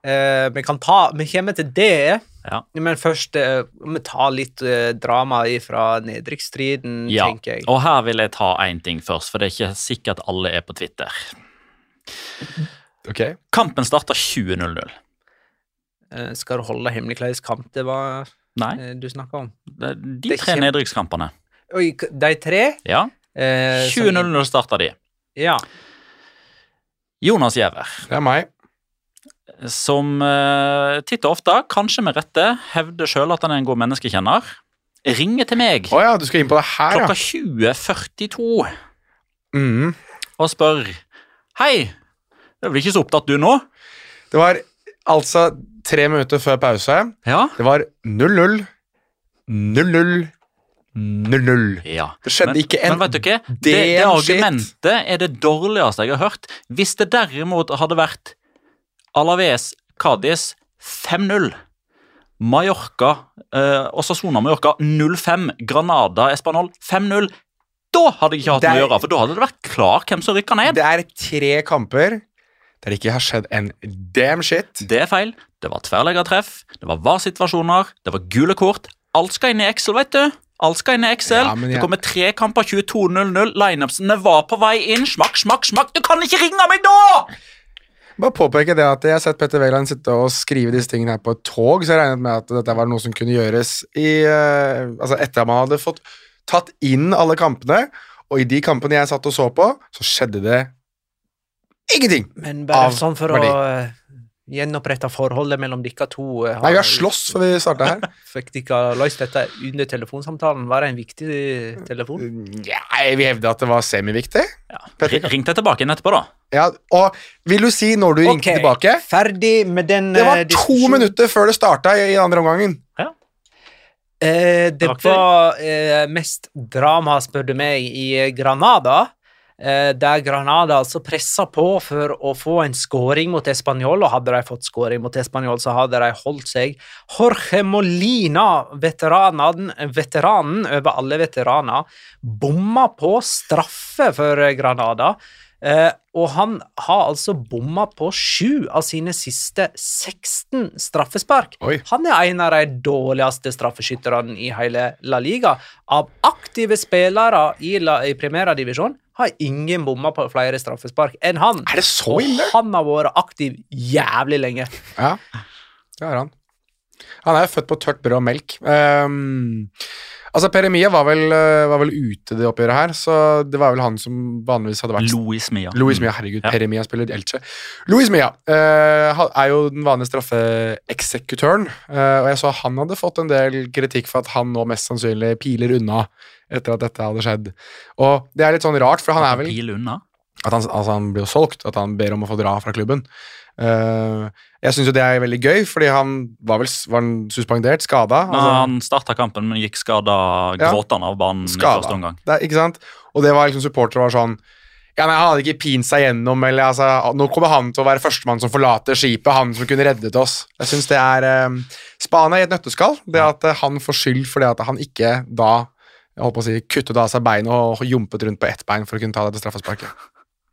Eh, vi kan ta Vi kommer til det, Ja. men først eh, vi tar litt eh, drama fra nedrykksstriden, Ja, tenker jeg. og her vil jeg ta én ting først, for det er ikke sikkert alle er på Twitter. Ok. Kampen starta 20.00. Eh, skal du holde hemmelig hvilken kamp det var Nei, eh, du snakka om? de det tre kjem- nedrykkskampene. Oi, de tre? Ja, Eh, som- 20.00 starta de. Ja. Jonas Giæver, Det er meg. Som uh, titt og ofte, kanskje med rette, hevder sjøl at han er en god menneskekjenner, ringer til meg oh ja, du skal inn på det her, ja. klokka 20.42 Mm. og spør Hei, du er vel ikke så opptatt du nå? Det var altså tre minutter før pause. Ja. Det var 0-0, 0-0, 0-0. ja. Det skjedde men, ikke en Men vet du ikke, det, det shit. argumentet er det dårligste jeg har hørt. Hvis det derimot hadde vært Alaves Cádiz 5-0 Mallorca, eh, Sona-Mallorca, 0-5, Granada Espanol 5-0 Da hadde jeg ikke hatt noe å gjøre, for da hadde det vært klar hvem som rykka ned. Det er tre kamper der det ikke har skjedd en damn shit. Det er feil. Det var tverrleggertreff, det var var-situasjoner, det var gule kort. Alt skal inn i Excel, vet du. Alt skal inn i Excel. Ja, jeg- Det kommer tre kamper 22-0-0. Lineupsene var på vei inn. Smakk, smakk, smakk. Du kan ikke ringe meg da! Bare påpeke det at Jeg har sett Petter Wæland sitte og skrive disse tingene her på et tog, så jeg regnet med at dette var noe som kunne gjøres i, uh, altså etter at man hadde fått tatt inn alle kampene. Og i de kampene jeg satt og så på, så skjedde det ingenting. Men bare Av sånn for verdi. å eh, gjenopprette forholdet mellom dere to Har, Nei, vi har slåss før vi starta her. Fikk dere løst dette under telefonsamtalen? Var det en viktig telefon? Ja, jeg vil hevde at det var semiviktig. Ja. Ringte Ring deg tilbake igjen etterpå, da. Ja, og vil du si når du ringte Ok, tilbake Ferdig med den Det var eh, to minutter før det starta i, i andre omgangen. Eh, det Var det? var eh, mest drama, spør du meg, i eh, Granada. Eh, der Granada altså pressa på for å få en skåring mot Español, og hadde de fått skåring mot Español, så hadde de holdt seg. Jorge Molina, veteranen, veteranen over alle veteraner, bomma på straffe for Granada. Eh, og han har altså bomma på sju av sine siste 16 straffespark. Oi. Han er en av de dårligste straffeskytterne i hele La Liga. Av aktive spillere i, la, i Primera-divisjon har ingen bomma på flere straffespark enn han. Er det så Og ille? han har vært aktiv jævlig lenge. Ja, det har han. Han er født på tørt brød og melk. Ehm, altså, Peremia var eh, var vel ute det oppgjøret her, så det var vel han som vanligvis hadde vært Louis Mia. Louis Mia, herregud, Ja. Peremia spiller Elche. Louis Mia uh, er jo den vanlige straffeeksekutøren, uh, og jeg så han hadde fått en del kritikk for at han nå mest sannsynlig piler unna etter at dette hadde skjedd. Og det er litt sånn rart, for han er vel Pil unna. at han, altså han blir jo solgt, at han ber om å få dra fra klubben. Eh, jeg syns jo det er veldig gøy, fordi han var vel var han suspendert, skada. Altså. han starta kampen, men gikk skada Ja. gråtende av banen i første omgang. Det, ikke sant? Og det var liksom supportere var sånn ja, nei, Han hadde ikke pint seg gjennom, eller altså, nå kommer han til å være førstemann som forlater skipet, han som kunne reddet oss. Jeg synes det er eh, Spania i et nøtteskall. Det at eh, han får skyld fordi at han ikke da jeg holdt på å si, kuttet av seg beinet og jumpet rundt på ett bein for å kunne ta dette straffesparket.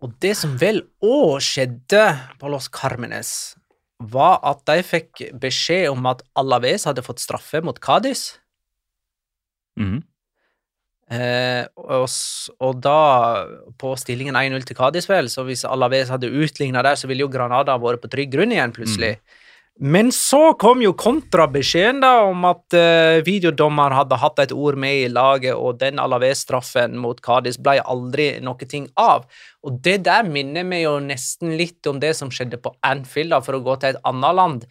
Og det som vel òg skjedde på Los Carmenes, var at de fikk beskjed om at Alaves hadde fått straffe mot Cádiz. Mhm. Eh, og, og da, på stillingen 1-0 til Cádiz, vel, så hvis Alaves hadde utligna der, så ville jo Granada vært på trygg grunn igjen, plutselig. Men så kom jo kontrabeskjeden da om at uh, videodommer hadde hatt et ord med i laget, og den Alaves-straffen mot Cádiz ble aldri noe ting av. Og det der minner meg jo nesten litt om det som skjedde på Anfield, da, for å gå til et annet land.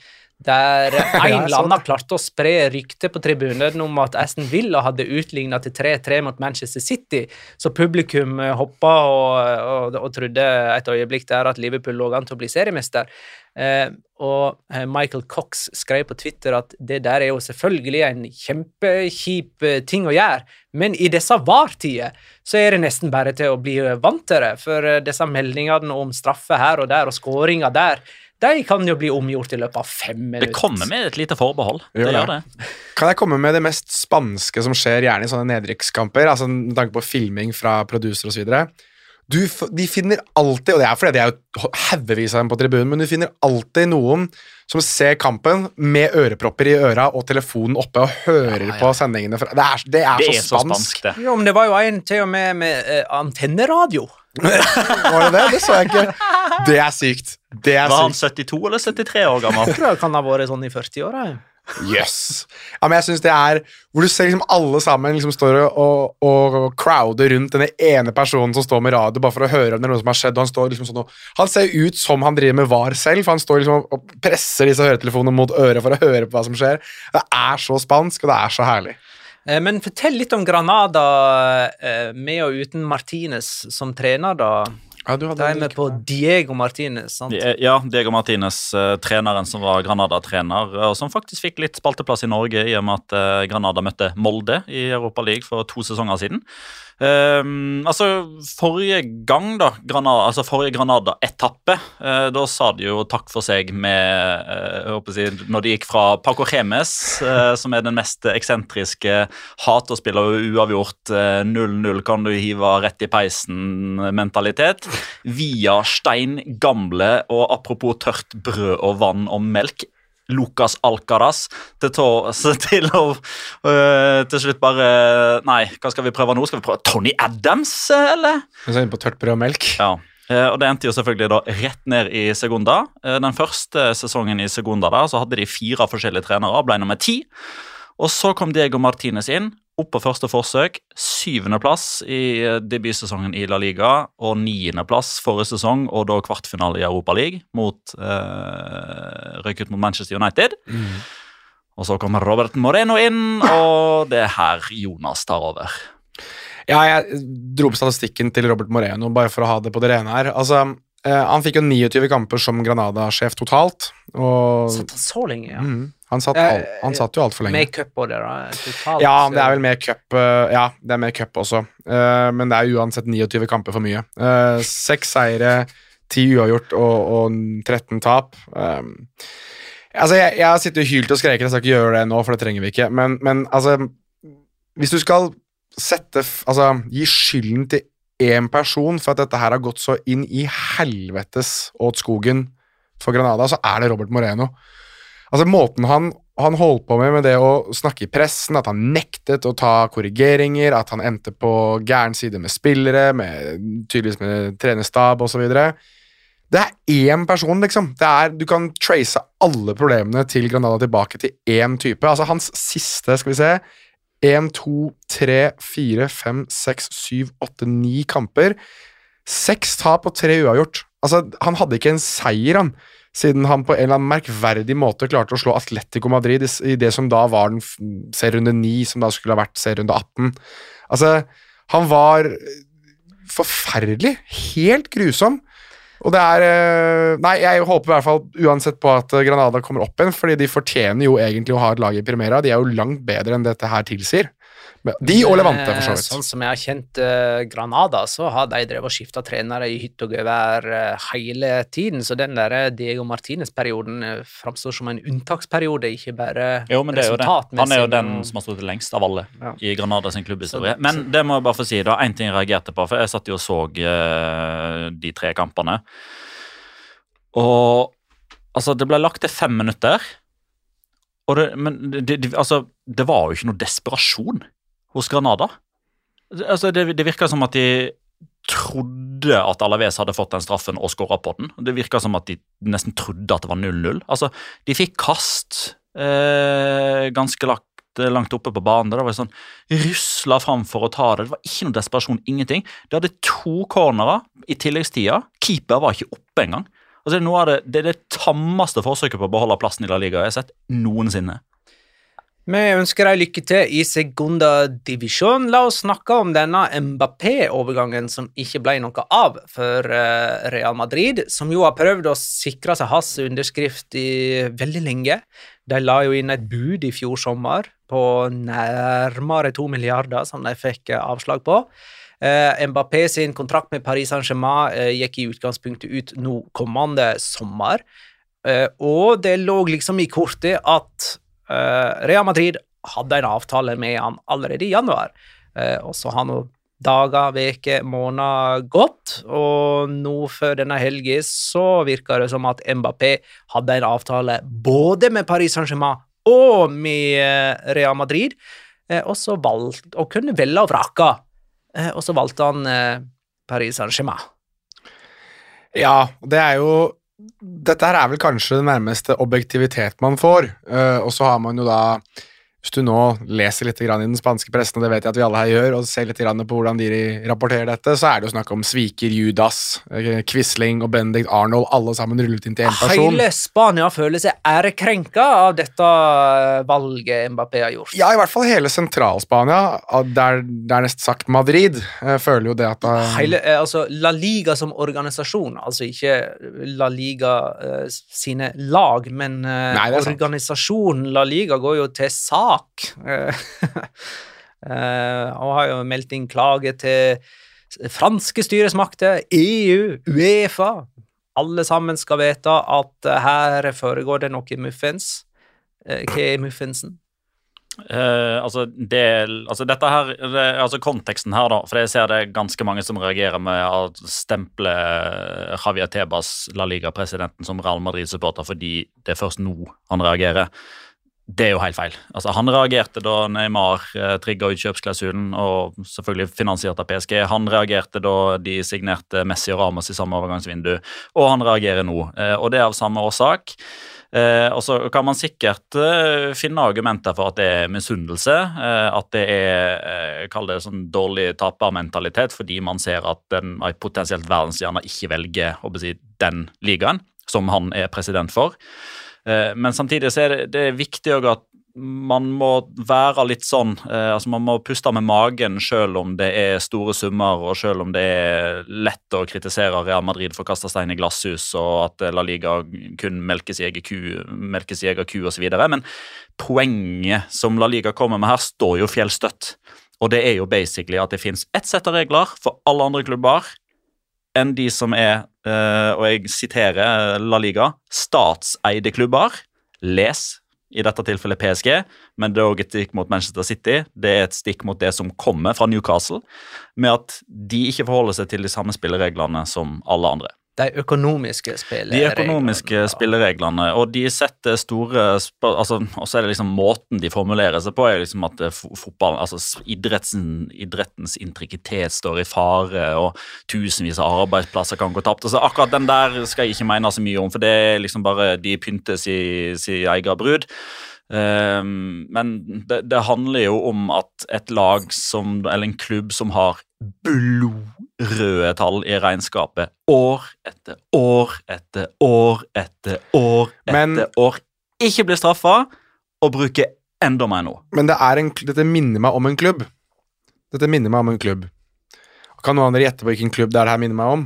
Der en eller annen klarte å spre rykte på tribunen om at Aston Villa hadde utligna til 3-3 mot Manchester City, så publikum eh, hoppa og, og, og trodde et øyeblikk der at Liverpool lå an til å bli seriemester. Eh, og eh, Michael Cox skrev på Twitter at det der er jo selvfølgelig en kjempekjip eh, ting å gjøre, men i disse VAR-tider så er det nesten bare til å bli vant til det, for disse meldingene om straffe her og der og skåringer der, de kan jo bli omgjort i løpet av fem minutter. Det kommer med et lite forbehold. Gjør Det det. gjør det. Kan jeg komme med det mest spanske som skjer gjerne i sånne nedrykkskamper? Altså med tanke på filming fra producer osv. Du, de finner alltid, og det er fordi det er jo haugevis av dem på tribunen, men du finner alltid noen som ser kampen med ørepropper i øra og telefonen oppe og hører Ja, ja. på sendingene fra Det er, det er, Det så, er så spansk. spansk, det. Jo, men det var jo en til og med med eh, antenneradio. Var det det? Det så jeg ikke. Det er sykt. Det er Var han sykt. 72 eller 73 år gammel? Jeg tror han kan ha vært sånn i 40-åra. ja. Yes. Ja, men jeg synes det er Hvor du ser liksom alle sammen liksom står og, og, og crowder rundt denne ene personen som står med radio, bare for å høre om det er noe som har skjedd. Og han står liksom sånn og, Han ser ut som han driver med VAR selv, for han står liksom og presser disse høretelefonene mot øret for å høre på hva som skjer. Det er så spansk, og det er så herlig. Eh, Men fortell litt om Granada eh, med og uten Martinez som trener, da. Ja, du hadde Da er vi på. Diego Martinez, sant? Ja, Diego Martinez, eh, treneren som var Granada-trener, og som faktisk fikk litt spalteplass i Norge i og med at Granada møtte Molde i Europa League for to sesonger siden. Ehm, altså, Forrige gang, da, Granada, altså forrige Granada-etappe, uh, da sa de jo takk for seg med uh, jeg håper å si, Når de gikk fra Paco Remes, uh, som er den mest eksentriske hat og spille uavgjort, eh, 0-0 kan du hive rett i peisen-mentalitet, via stein gamle og apropos tørt brød og vann og melk. Lucas Alcaraz til, tå, til å øh, til slutt bare Nei, hva skal vi prøve nå? Skal vi prøve Tony Adams, eller? Så inn på tørt brød og melk. Ja. Eh, Og Det endte jo selvfølgelig da rett ned i Segunda. Eh, Den første sesongen i Segunda da, så hadde de fire forskjellige trenere ble nummer ti. Og så kom Diego Martinez inn, opp på første forsøk. Syvendeplass i eh, debutsesongen i La Liga og niendeplass forrige sesong, og da kvartfinale i Europa League mot eh, Røyk ut mot Manchester United. Og så kom Robert Moreno inn, og det er her Jonas tar over. Ja, jeg dro på statistikken til Robert Moreno, bare for å ha det på det rene her. Altså, han fikk jo 29 kamper som Granada-sjef totalt, og Satt han så lenge, ja? Mm, han, satt all, han satt jo altfor lenge. Med cup og det, da? Totalt. Ja, det er vel mer cup eh, Ja, det er mer cup også. Eh, men det er uansett 29 kamper for mye. Eh, Seks seire, ti uavgjort og, og 13 tap. Um, altså, jeg, jeg har sittet og hylt og skreket, jeg skal ikke gjøre det nå, for det trenger vi ikke. Men, men altså Hvis du skal sette Altså, gi skylden til én person for at dette her har gått så inn i helvetes åt skogen for Granada, så er det Robert Moreno. Altså Måten han, han holdt på med med det å snakke i pressen, at han nektet å ta korrigeringer, at han endte på gæren side med spillere, med, tydeligvis med trenerstab osv. Det er én person, liksom. Er, du kan trace alle problemene til Granada tilbake til én type. Altså Hans siste, skal vi se 1, 2, 3, 4, 5, 6, 7, 8, 9 kamper. Seks tap og tre uavgjort. Altså, han hadde ikke en seier, han siden han på en eller annen merkverdig måte klarte å slå Atletico Madrid i, det som da var den serierunde 9, som da skulle ha vært serierunde 18. Altså, han var forferdelig. Helt grusom. Og det er eh, Nei, jeg håper i hvert fall uansett på at eh, Granada kommer opp igjen, fordi de fortjener jo egentlig å ha et lag i Primera. De er jo langt bedre enn dette her tilsier. De og Levante, for så Eh, vidt. Sånn som jeg har kjent eh, Granada, så har de drevet og skifta trenere i hytt og gevær eh, hele tiden. Så den der eh, Diego Martinez-perioden uh, framstår som en unntaksperiode, ikke bare Jo, men det er jo det. Han er jo den som har stått lengst av alle Ja. i Granada sin klubbhistorie. Så- Men det må jeg bare få si, da. Én ting jeg reagerte på, for jeg satt jo og så eh, de tre kampene. Og altså, det ble lagt til fem minutter. Og det, men det, det, altså, det var jo ikke noe desperasjon hos Granada. Altså, det, det virker som at de trodde at Alaves hadde fått den straffen og skåra på den. Det virka som at de nesten trodde at det var 0-0. Altså, de fikk kast eh, ganske lagt, langt oppe på banen. Det var sånn Rusla fram for å ta det. Det var ikke noe desperasjon, ingenting. De hadde to cornerer i tilleggstida. Keeper var ikke oppe engang. Altså, det, er det, det er det tammeste forsøket på å beholde plassen i La Liga jeg har sett noensinne. Vi ønsker deg lykke til i Segunda Divisjon. La oss snakke om denne Mbappé-overgangen som ikke ble noe av for eh, Real Madrid, som jo har prøvd å sikre seg hans underskrift i veldig lenge. De la jo inn et bud i fjor sommer på nærmere to milliarder, som de fikk eh, avslag på. Eh, Mbappé sin kontrakt med Paris Saint-Germain gikk i utgangspunktet ut nå kommende sommer, og det lå liksom i kortet at Real Madrid hadde en avtale med han allerede i januar, eh, og så har nå dager, veker, måneder gått, og nå før denne helga så virker det som at Mbappé hadde en avtale både med Paris Saint-Germain og med eh, Real Madrid, eh, og så valgte og kunne velge og vrake. Eh, Og så valgte han eh, Paris Saint-Germain. Ja, det er jo Dette her er vel kanskje det nærmeste objektivitet man får. Uh, og så har man jo da hvis du nå leser litt grann i den spanske pressen, og det vet jeg at vi alle her gjør, og ser litt grann på hvordan de rapporterer dette, så er det jo snakk om Sviker, Judas, eh, Quisling og Benedict Arnold, alle sammen rullet inn til én person. Hele Spania føler seg ærekrenka av dette valget Mbappé har gjort. Ja, i hvert fall hele Sentral-Spania, der, nesten sagt Madrid, eh, føler jo det at da, Hele, eh, altså, La Liga som organisasjon, altså ikke La Liga eh, sine lag, men eh, Nei, det er organisasjonen La Liga går jo til sak. eh, eh, og har jo meldt inn klage til franske styresmakter, EU, Uefa. Alle sammen skal vite at eh, her foregår det noe muffens. Hva er muffinsen? Uh, altså, det, altså dette her, det, altså konteksten her, da. For jeg ser det er ganske mange som reagerer med å stemple Javier Tebas, La Liga-presidenten, som Real Madrid-supporter fordi det er først nå han reagerer. Det er jo helt feil. Altså, han reagerte da Neymar eh, trigga utkjøpsklausulen, og selvfølgelig finansiert av PSG. Han reagerte da de signerte Messi og Ramos i samme overgangsvindu, og han reagerer nå. Eh, og det er av samme årsak. Eh, og så kan man sikkert eh, finne argumenter for at det er misunnelse. At det er kall det sånn dårlig tapermentalitet fordi man ser at en potensielt verdensstjerne ikke velger å si, den ligaen som han er president for. Eh, men samtidig så er det, det er viktig òg at man må være litt sånn eh, altså Man må puste med magen selv om det er store summer, og selv om det er lett å kritisere Real Madrid for å kaste stein i glasshus, og at La Liga kun melkes i egen ku, melker sin egen ku osv. Men poenget som La Liga kommer med her, står jo fjellstøtt. Og det er jo basically at det fins ett sett av regler for alle andre klubber enn de som er, eh, og jeg siterer La Liga, statseide klubber. Les i dette tilfellet PSG, men det er også et stikk mot Manchester City. Det er et stikk mot det som kommer fra Newcastle, med at de ikke forholder seg til de samme spillereglene som alle andre. De økonomiske spillereglene. De økonomiske spillereglene, og de setter store altså, Og så er det liksom måten de formulerer seg på, er liksom at eh, fotball, altså idretten, idrettens intrikitet står i fare, og tusenvis av arbeidsplasser kan gå tapt. Altså, akkurat den der skal jeg ikke mene så mye om, for det er liksom bare de pynter sin si egen brud. Um, men det, det handler jo om at et lag som, eller en klubb som har blodrøde tall i regnskapet år etter år etter år etter år etter Men- år, ikke blir straffa og bruker enda mer nå. Men det er en, dette minner meg om en klubb. Dette minner meg om en klubb. Kan noen av dere gjette på hvilken klubb det er det her minner meg om?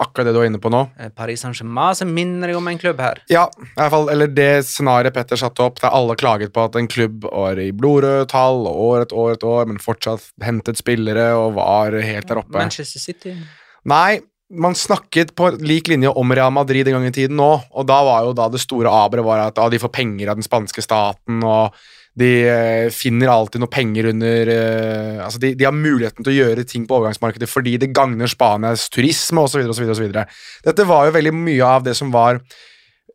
Akkurat det du er inne på nå. Eh, Paris Saint-Germain som minner deg om en klubb her. Ja, i hvert fall, eller det scenarioet Petter satte opp, der alle klaget på at en klubb var i blodrøde tall og år etter år etter år, men fortsatt hentet spillere og var helt der oppe. Manchester City. Nei, man snakket på lik linje om Real Madrid en gang i tiden nå, og da var jo da det store aberet var at ah, de får penger av den spanske staten, og de eh, finner alltid noe penger under eh, Altså, de, de har muligheten til å gjøre ting på overgangsmarkedet fordi det gagner Spanias turisme, osv.. Dette var jo veldig mye av det som var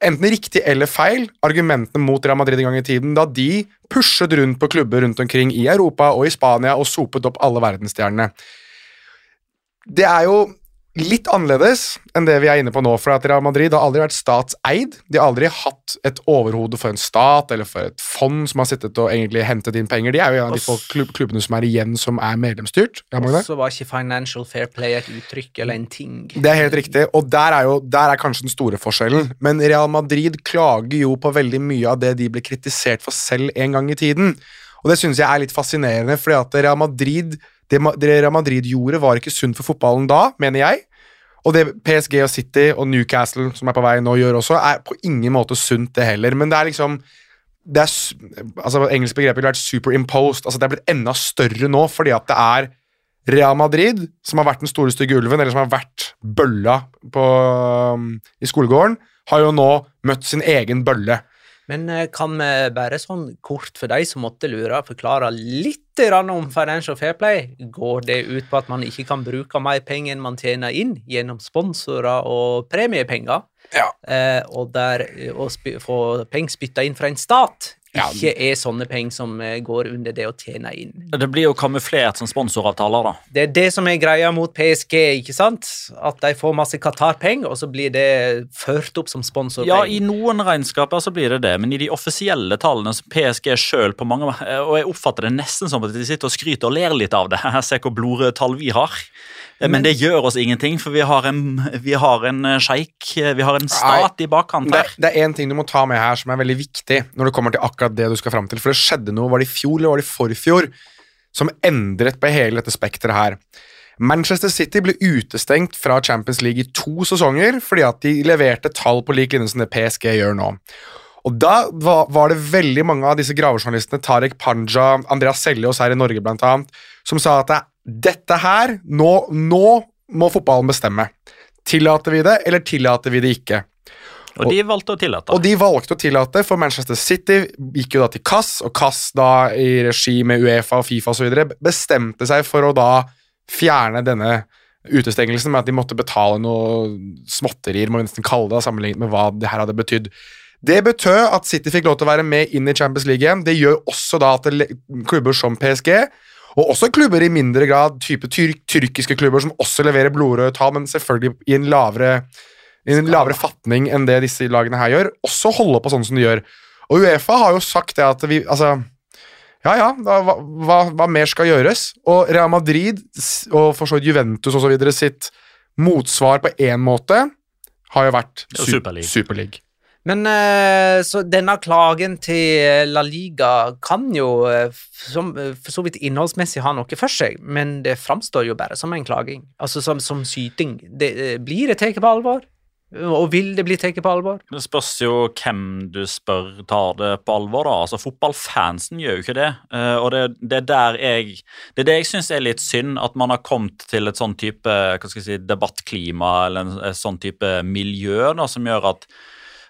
enten riktig eller feil, argumentene mot Real Madrid en gang i tiden, da de pushet rundt på klubber rundt omkring i Europa og i Spania og sopet opp alle verdensstjernene. Det er jo litt annerledes enn det vi er inne på nå, for at Real Madrid har aldri vært statseid. De har aldri hatt et overhode for en stat eller for et fond som har sittet og egentlig hentet inn penger. De er jo en av de få klubb, klubbene som er igjen som er medlemsstyrt. Ja, Magne? Så var ikke financial fair play et uttrykk eller en ting. Det er helt riktig, og der er, jo, der er kanskje den store forskjellen. Men Real Madrid klager jo på veldig mye av det de ble kritisert for selv en gang i tiden. Og det synes jeg er litt fascinerende, fordi at Real Madrid, det, det Real Madrid gjorde, var ikke sunt for fotballen da, mener jeg. Og det PSG og City og Newcastle, som er på vei nå, gjør også, er på ingen måte sunt, det heller. Men det er liksom det er, altså Engelsk begrep ville vært superimposed. altså Det er blitt enda større nå fordi at det er Real Madrid, som har vært den store stygge ulven, eller som har vært bølla på, um, i skolegården, har jo nå møtt sin egen bølle. Men eh, kan vi bare sånn kort for de som måtte lure, forklare litt om financial fair play? Går det ut på at man ikke kan bruke mer penger enn man tjener inn gjennom sponsorer og premiepenger? Ja. Eh, og der, eh, å få penger spytta inn fra en stat. Ikke er sånne penger som eh, går under det å tjene inn. Det blir jo kamuflert som sponsoravtaler, da. Det er det som er greia mot PSG, ikke sant? At de får masse Qatar-penger, og så blir det ført opp som sponsorpenger. Ja, i noen regnskaper så blir det det, men i de offisielle tallene som PSG sjøl på mange Og jeg oppfatter det nesten som at de sitter og skryter og ler litt av det. Se hvor blodrøde tall vi har. Men det gjør oss ingenting, for vi har en, vi har en eh, sjeik, vi har en stat i bakkant her. det er én ting du må ta med her som er veldig viktig når det kommer til akkurat det du skal fram til. For det skjedde noe, var det i fjor eller var det i forfjor, som endret på hele dette spekteret her. Manchester City ble utestengt fra Champions League i to sesonger fordi at de leverte tall på lik linje som det PSG gjør nå. Og Da var, det veldig mange av disse gravejournalistene, Tarek Panja, Andreas Seljås her i Norge blant annet, som sa at det, dette her, nå, nå må fotballen bestemme. Tillater vi det, eller tillater vi det ikke? Og de valgte å tillate. Og de valgte å tillate, for Manchester City gikk jo da til Kass, og Kass da i regi med Uefa og Fifa osv. bestemte seg for å da fjerne denne utestengelsen med at de måtte betale noe småtterier, må vi nesten kalle det, sammenlignet med hva det her hadde betydd. Det betød at City fikk lov til å være med inn i Champions League igjen. Det gjør også da at klubber som PSG, og også klubber i mindre grad, type tyrk, tyrkiske klubber som også leverer blodrøde tall, men selvfølgelig i en lavere i en lavere fatning enn det disse lagene her gjør, også holde på sånn som de gjør. Og Uefa har jo sagt det at vi Altså, ja ja, da, hva, hva, hva mer skal gjøres? Og Real Madrid og for så vidt Juventus videre sitt motsvar på én måte har jo vært er Superleague. Superleague. Men eh, så denne klagen til La Liga kan jo eh, som, eh, for så vidt innholdsmessig ha noe for seg, men det framstår jo bare som en klaging. Altså som, som syting. Det, eh, blir det tatt på alvor? Og vil det bli tatt på alvor? Det spørs jo hvem du spør tar det på alvor. da. Altså Fotballfansen gjør jo ikke det. eh, og det, det er der jeg Det er det jeg syns er litt synd, at man har kommet til et sånn type hva skal jeg si, debattklima eller en, sånn type miljø da, som gjør at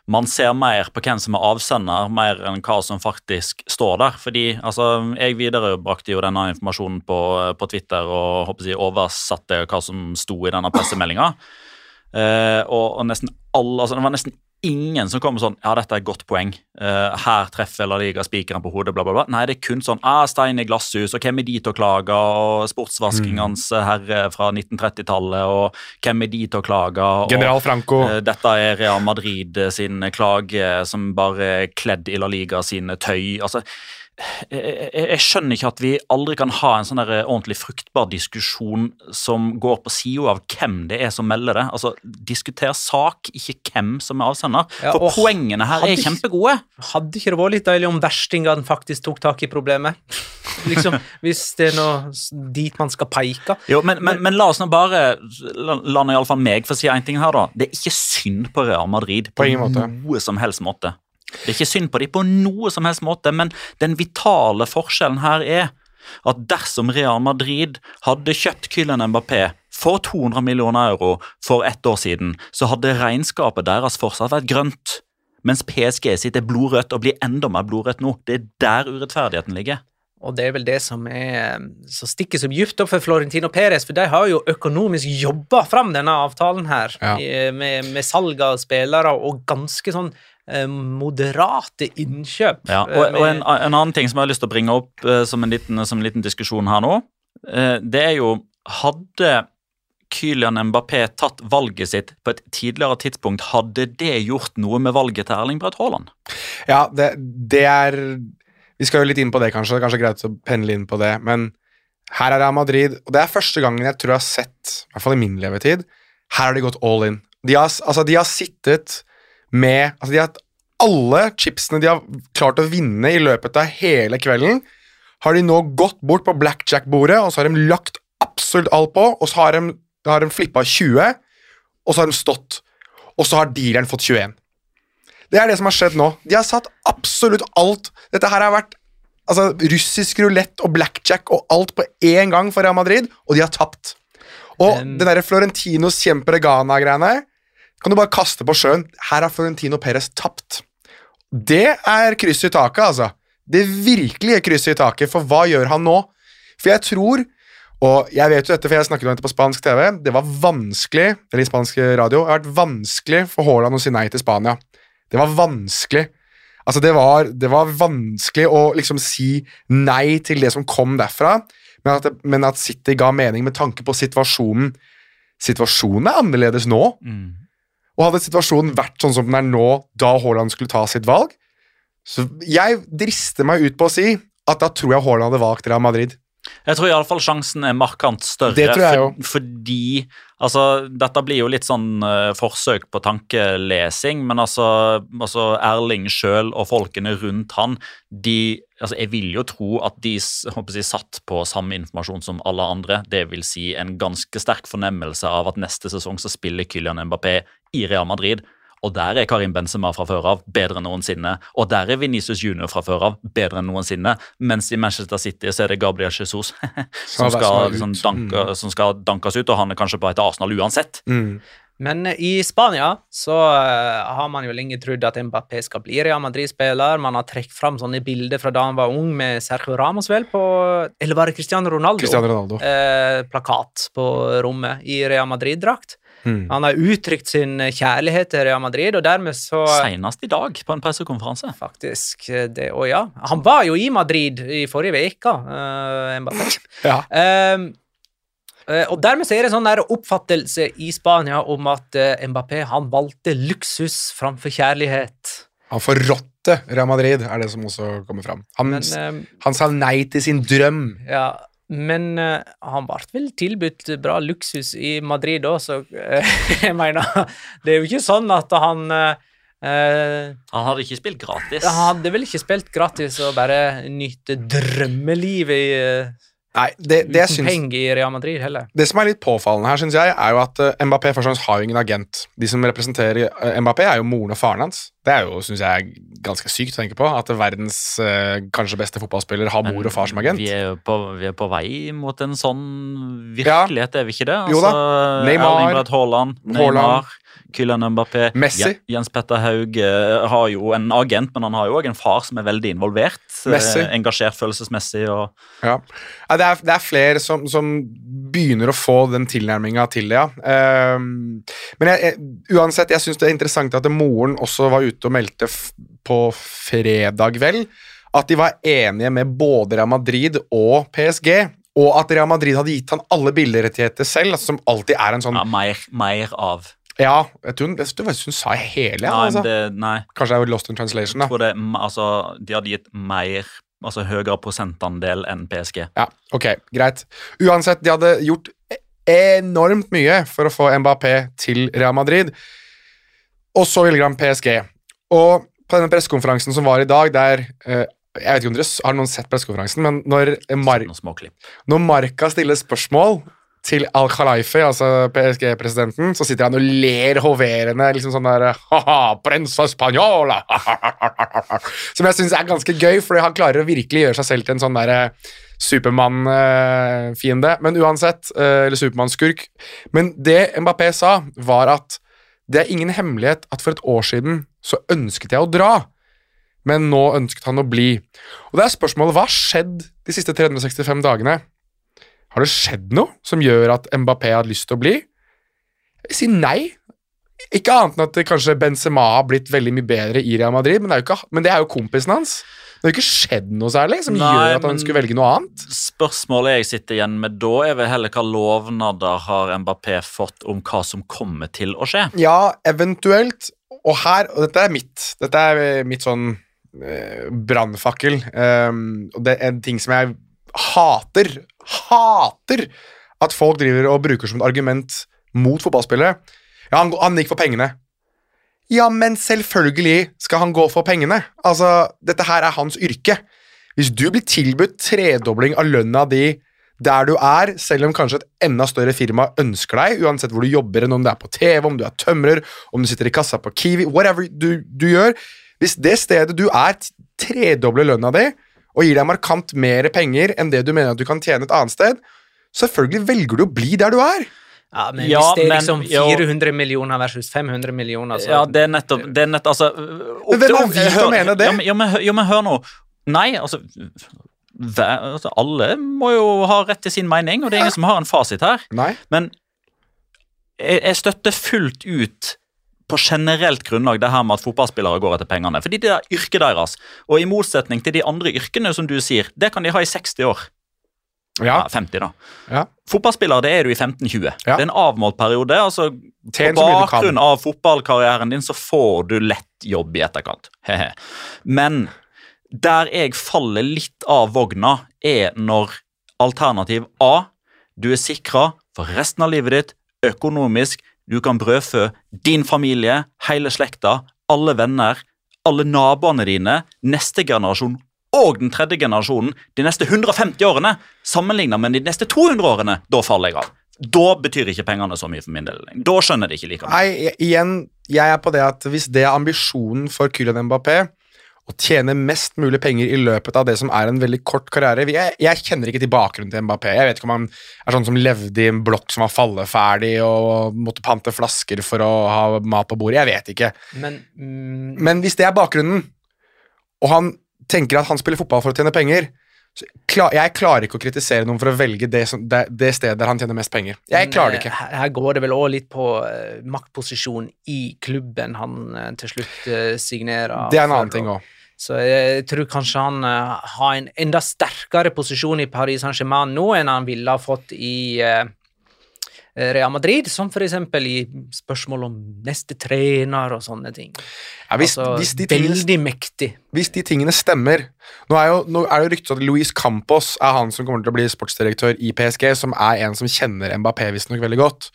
man ser mer på hvem som er avsender, mer enn hva som faktisk står der. Fordi altså, Jeg viderebrakte jo denne informasjonen på, på Twitter og håper jeg, oversatte hva som sto i denne pressemeldinga. Eh, og, og nesten alle, altså Det var nesten ingen som kommer sånn Ja, dette er et godt poeng. Uh, her treffer La Liga spikeren på hodet, bla, bla, bla. Nei, det er kun sånn ah, Stein i glasshus, og hvem er de til å klage, og sportsvaskingens herre fra 1930-tallet, og hvem er de til å klage, og General Franco. Uh, dette er Real Madrid sin klage som bare er kledd i La Liga sine tøy. altså jeg, jeg, skjønner ikke at vi aldri kan ha en sånn der ordentlig fruktbar diskusjon som går på sida av hvem det er som melder det. Altså, Diskuter sak, ikke hvem som er avsender. Ja, For poengene her er ikke- kjempegode. Hadde ikke det vært litt deilig om verstingene faktisk tok tak i problemet? liksom, Hvis det er noe dit man skal peke. Jo, men, men, men la oss nå bare La, la nå iallfall meg få si én ting her, da. Det er ikke synd på Real Madrid På måte. noe som helst måte. Det er ikke synd på dem på noe som helst måte, men den vitale forskjellen her er at dersom Real Madrid hadde kjøpt Kylian Mbappé for 200 millioner euro for ett år siden, så hadde regnskapet deres fortsatt vært grønt. Mens PSG sitt er blodrødt og blir enda mer blodrødt nå. Det er der urettferdigheten ligger. Og det er vel det som er så stikker så dypt opp for Florentino Perez, for de har jo økonomisk jobba fram denne avtalen her, Ja. med, med salg av spillere og ganske sånn moderate innkjøp. Ja, eh, og, og en, en annen ting som jeg har lyst til å bringe opp eh, som, en liten, som en liten diskusjon her nå, eh, det er jo Hadde Kylian Mbappé tatt valget sitt på et tidligere tidspunkt, hadde det gjort noe med valget til Erling Braut Haaland? Ja, det, det er Vi skal jo litt inn på det, kanskje. Det er kanskje greit å pendle inn på det. Men her er Real Madrid, og det er første gangen jeg tror jeg har sett, i hvert fall i min levetid, her har de gått all in. De har, altså, de har sittet med altså, De har hatt alle chipsene de har klart å vinne i løpet av hele kvelden, har de nå gått bort på blackjack-bordet, og så har de lagt absolutt alt på, og så har de, har de flippa 20, og så har de stått. Og så har dealeren fått 21. Det er det som har skjedd nå. De har satt absolutt alt. Dette her har vært altså, russisk rulett og blackjack og alt på én gang for Real Madrid, og de har tapt. Og Um. den derre Florentinos Kjemperegana-greiene kan du bare kaste på sjøen. Her har Florentino Perez tapt. Det er krysset i taket, altså. Det virkelige krysset i taket, for hva gjør han nå? For jeg tror, og jeg vet jo dette, for jeg snakket om dette på spansk TV, det var vanskelig eller i spansk radio, det har vært vanskelig for Haaland å si nei til Spania. Det var vanskelig. Altså, det var, det var vanskelig å liksom si nei til det som kom derfra, men at, det, men at City ga mening med tanke på situasjonen. Situasjonen er annerledes nå. Og hadde situasjonen vært sånn som den er nå, da Haaland skulle ta sitt valg Så jeg drister meg ut på å si at da tror jeg Haaland hadde valgt Real Madrid. Jeg tror iallfall sjansen er markant større. Det tror jeg for, fordi altså, Dette blir jo litt sånn uh, forsøk på tankelesing, men altså, altså Erling sjøl og folkene rundt han de, altså, Jeg vil jo tro at de jeg, satt på samme informasjon som alle andre. Det vil si en ganske sterk fornemmelse av at neste sesong så spiller Kylian Mbappé i Real Madrid. Og der er Karim Benzema fra før av bedre enn noensinne. Og der er Venicius Junior fra før av bedre enn noensinne. Mens i Manchester City så er det Gabriel Jesus som, skal, liksom, danke, som skal dankes ut, og han er kanskje på et Arsenal uansett. Mm. Men eh, i Spania så uh, har man jo lenge trodd at Mbappé skal bli Real Madrid-spiller. Man har trukket fram sånne bilder fra da han var ung, med Sergio Ramos vel på Eller var det Cristiano Ronaldo? Cristiano Ronaldo. Uh, plakat på rommet i Real Madrid-drakt. Mm. Han har uttrykt sin kjærlighet til Real Madrid, og dermed så Senest i dag, på en pressekonferanse. Faktisk det og ja. Han var jo i Madrid i forrige uke, uh. Ja. Um, uh, og dermed så er det en sånn der oppfattelse i Spania om at uh, Mbappé han valgte luksus framfor kjærlighet. Han forrådte Real Madrid, er det som også kommer fram. Han, Men, um, han sa nei til sin drøm. ja, men uh, han ble vel tilbudt bra luksus i Madrid òg, så uh, jeg mener Det er jo ikke sånn at han uh, Han hadde ikke spilt gratis. Han hadde vel ikke spilt gratis og bare nyte drømmelivet i Nei, det, det, uten syns, penger i Real Madrid heller. det som er litt påfallende her, syns jeg, er jo at uh, Mbappé først og fremst har jo ingen agent. De som representerer uh, Mbappé, er jo moren og faren hans. Det er jo, syns jeg, ganske sykt å tenke på. At verdens uh, kanskje beste fotballspiller har mor og far som agent. Vi er, jo på, vi er på vei mot en sånn virkelighet, er vi ikke det? Jo da. Altså, Neymar. Haaland. Neymar, Kylian Mbappé. Messi. Jen- Jens Petter Haug eh, har jo en agent, men han har jo òg en far som er veldig involvert. eh, Messi. Engasjert følelsesmessig og Ja. Det, er, det er flere som, som begynner å få den tilnærminga til det, ja. Ehm, men jeg, jeg, uansett, jeg syns det er interessant at moren også var ute og meldte på fredag, vel, at de var enige med både Real Madrid og PSG. Og at Real Madrid hadde gitt han alle bilderettigheter selv, som alltid er en sånn ja, mer, mer av. Ja, jeg tror jeg tror hun sa hele, Nei, altså. det, nei. Kanskje jeg er lost in translation, da. Jeg tror det, altså, de hadde gitt mer, altså høyere prosentandel enn PSG. Ja, ok, greit. Uansett, de hadde gjort e- enormt mye for å få Mbappé til Real Madrid, og så ville han PSG. Og på denne pressekonferansen som var i dag, der eh, Jeg vet ikke om dere har noen sett pressekonferansen, men når, Mar når Marka stiller spørsmål til Al-Khalifi, altså PSG-presidenten, så sitter han og ler hoverende, liksom sånn der Haha, prensa spanjola! Som jeg syns er ganske gøy, fordi han klarer å virkelig gjøre seg selv til en sånn derre Supermann-fiende. Men uansett, eh, eller Supermann-skurk. Men det Mbappé sa, var at det er ingen hemmelighet at for et år siden så ønsket jeg å dra, men nå ønsket han å bli. Og det er spørsmålet, hva har skjedd de siste 365 dagene? Har det skjedd noe som gjør at Mbappé har lyst til å bli? Jeg vil si nei. Ikke annet enn at kanskje Benzema har blitt veldig mye bedre i Real Madrid, men det er jo, ikke, men det er jo kompisen hans. Det har jo ikke skjedd noe særlig som Nei, gjør at han men- skulle velge noe annet. Spørsmålet jeg sitter igjen med da, er vel heller hva lovnader har Mbappé fått om hva som kommer til å skje? Ja, eventuelt. Og her, og dette er mitt, dette er eh, mitt sånn eh, brannfakkel. Um, og det er en ting som jeg hater, hater at folk driver og bruker som et argument mot fotballspillere. Ja, han, han gikk for pengene. Ja, men selvfølgelig skal han gå for pengene. Altså, dette her er hans yrke. Hvis du blir tilbudt tredobling av lønna di der du er, selv om kanskje et enda større firma ønsker deg, uansett hvor du jobber, om det er på TV, om du er tømrer, om du sitter i kassa på Kiwi, whatever du, du gjør Hvis det stedet du er, tredobler lønna di og gir deg markant mer penger enn det du mener at du kan tjene et annet sted, selvfølgelig velger du å bli der du er. Ja, men Ja, hvis det er men- liksom jo. 400 millioner versus 500 millioner, så Ja, det er nettopp, det er nettopp altså, Men hvem har vi til å mene det? Ja, men, ja, men, hør- ja, men hør nå. Nei, altså, hver, altså Alle må jo ha rett til sin mening, og det er ingen som har en fasit her. Nei. Men jeg, jeg støtter fullt ut på generelt grunnlag det her med at fotballspillere går etter pengene. Fordi det er yrket deres. Og i motsetning til de andre yrkene, som du sier, det kan de ha i 60 år. Ja. Ja, 50 da. Ja. Fotballspiller det er du i 15-20. Ja. Det er en avmålt periode. altså På bakgrunn av fotballkarrieren din så får du lett jobb i etterkant. Men der jeg faller litt av vogna, er når alternativ A Du er sikra for resten av livet ditt økonomisk. Du kan brødfø din familie, hele slekta, alle venner, alle naboene dine, neste generasjon og den tredje generasjonen de neste 150 årene, sammenlignet med de neste 200 årene, da faller jeg av. Da betyr ikke pengene så mye for min del. Da skjønner de ikke like mye. Nei, igjen, jeg er på det at hvis det er ambisjonen for Kylian Mbappé å tjene mest mulig penger i løpet av det som er en veldig kort karriere Jeg, jeg kjenner ikke til bakgrunnen til Mbappé. Jeg vet ikke om han er sånn som levde i en blokk som var falleferdig og måtte pante flasker for å ha mat på bordet. Jeg vet ikke. Men mm, Men hvis det er bakgrunnen, og han tenker at han spiller fotball for å tjene penger så klar, Jeg klarer ikke å kritisere noen for å velge det, som, det, det stedet der han tjener mest penger. Jeg klarer det ikke. eh, Her, her går det vel òg litt på eh, maktposisjon i klubben han eh, til slutt eh, signerer. Det er en annen ting òg. Så jeg tror kanskje han uh, har en enda sterkere posisjon i Paris Saint-Germain nå enn han ville ha fått i uh, Real Madrid, som eksempel i spørsmål om neste trener og sånne ting. Ja, hvis, altså, hvis, de tingene, veldig mektig. hvis de tingene stemmer Nå er jo, nå er det jo ryktet at Luis Campos er han som kommer til å bli sportsdirektør i PSG, som er en som kjenner Mbappé visstnok veldig godt.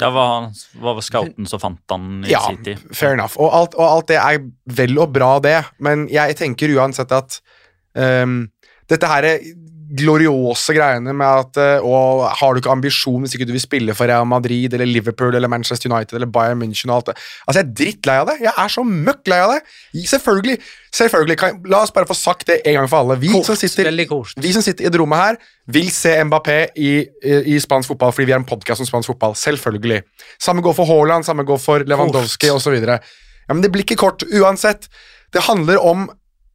Var, han- var vel scouten som fant han i Ja, sin tid. fair enough. Og alt, og alt det er vel og bra, det, men jeg tenker uansett at um, dette her gloriose greiene med at eh, og har du ikke ambisjon hvis ikke du vil spille for Real Madrid eller Liverpool eller Manchester United eller Bayern München og alt det. Altså, jeg er drittlei av det. Jeg er så møkk lei av det. Selvfølgelig, selvfølgelig kan, La oss bare få sagt det en gang for alle. Vi, Kort, som sitter, vi som sitter i det rommet her, vil se Mbappé i, i, i spansk fotball fordi vi er en podkast om spansk fotball. Selvfølgelig. Samme går for Haaland, samme går for Lewandowski osv. Ja, men det blir ikke kort uansett. Det handler om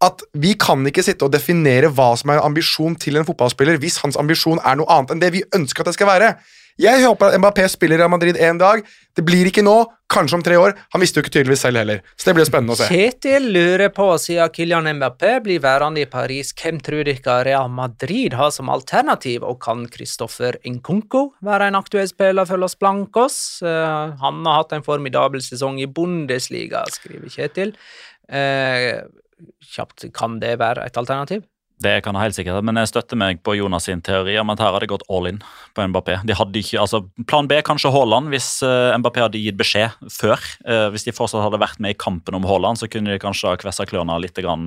at vi kan ikke sitte og definere hva som er en ambisjon til en fotballspiller hvis hans ambisjon er noe annet enn det vi ønsker at det skal være. Jeg håper at Mbappé spiller Real Madrid en dag. Det blir ikke nå, kanskje om tre år. Han visste jo ikke tydeligvis selv heller. Så det blir spennende å se. Kjetil lurer på, siden Kylian Mbappé blir værende i Paris, hvem tror dere Real Madrid har som alternativ, og kan Christoffer Nkunku være en aktuell spiller for Los Blancos? Eh, han har hatt en formidabel sesong i Bundesliga, skriver Kjetil. Eh, kjapt, kan det være et alternativ? Det kan jeg helt sikkert, men jeg støtter meg på Jonas sin teori om at her har de gått all in på Mbappé. De hadde ikke, altså Plan B kanskje Haaland, hvis uh, Mbappé hadde gitt beskjed før. Uh, hvis de fortsatt hadde vært med i kampen om Haaland, så kunne de kanskje ha kvessa klørne litt grann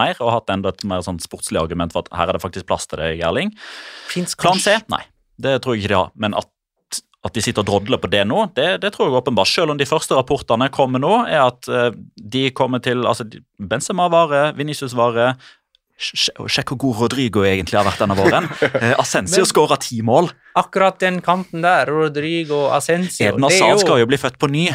mer og hatt enda et mer sånn sportslig argument for at her er det faktisk plass til deg, Erling. Plan C? Nei, det tror jeg ikke de har. Men at, at de sitter og drodler på det nå, det, det tror jeg åpenbart. Selv om de første rapportene kommer nå, er at eh, de kommer til altså Benzema varer, Vinicius varer. Sjekk hvor god Rodrigo egentlig har vært denne våren. Ascencio Asensio Men- skåra ti mål. Akkurat den kanten der, Rodrigo Ascencio, Edna er skal jo, bli født på ny.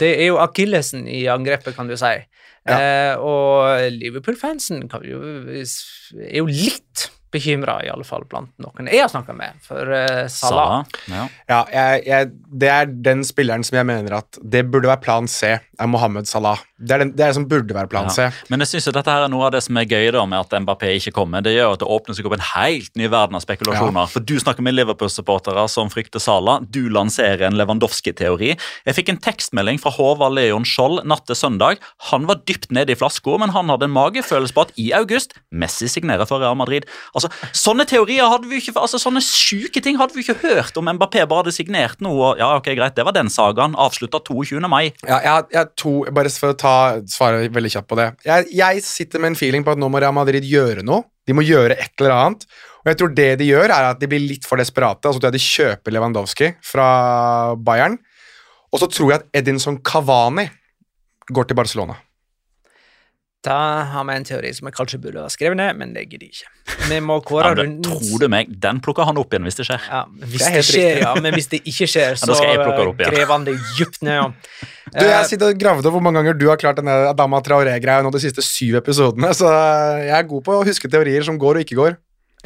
det er jo akillesen i angrepet, kan du si. Eh, og Liverpool-fansen er jo litt bekymra, i alle fall blant noen jeg har snakka med, for uh, Salah. Salah. Ja. Ja, jeg, jeg, det er den spilleren som jeg mener at det burde være plan C, er Mohammed Salah. Det er, den, det er det som burde være plan C. Ja. Men jeg synes at dette her er noe av det som er gøy da med at Mbappé ikke kommer. Det gjør at det åpner seg opp en helt ny verden av spekulasjoner. For du snakker med Liverpool-supportere som frykter Sala. Du lanserer en Lewandowski-teori. Jeg fikk en tekstmelding fra Håvard Leon Skjold natt til søndag. Han var dypt nede i flaska, men han hadde en magefølelse på at i august Messi signerer for Real Madrid. Altså, Sånne teorier hadde vi ikke, altså sånne sjuke ting hadde vi ikke hørt om Mbappé bare hadde signert noe. Ja, ok, greit, det var den sagaen. Avslutta 22. mai. Ja, jeg, jeg, to, bare for å ta, svare veldig kjapt på det. Jeg, jeg sitter med en feeling på at nå må Real Madrid gjøre noe. De må gjøre et eller annet. Og jeg tror det de gjør, er at de blir litt for desperate. Altså at de kjøper Lewandowski fra Bayern. Og så tror jeg at Edinson Cavani går til Barcelona. Da har vi en teori som jeg kanskje burde ha skrevet ned, men det gidder jeg ikke. Vi må kåre Ja, men rundens tror du meg, den plukker han opp igjen hvis det skjer. Ja, hvis Det det, skjer, ja. Men hvis det ikke skjer, så skal jeg plukke det graver han djupt ned. Ja. Du, Jeg sitter og gravde hvor mange ganger du har klart denne Adama Traoré-greia nå de siste syv episodene, så jeg er god på å huske teorier som går og ikke går.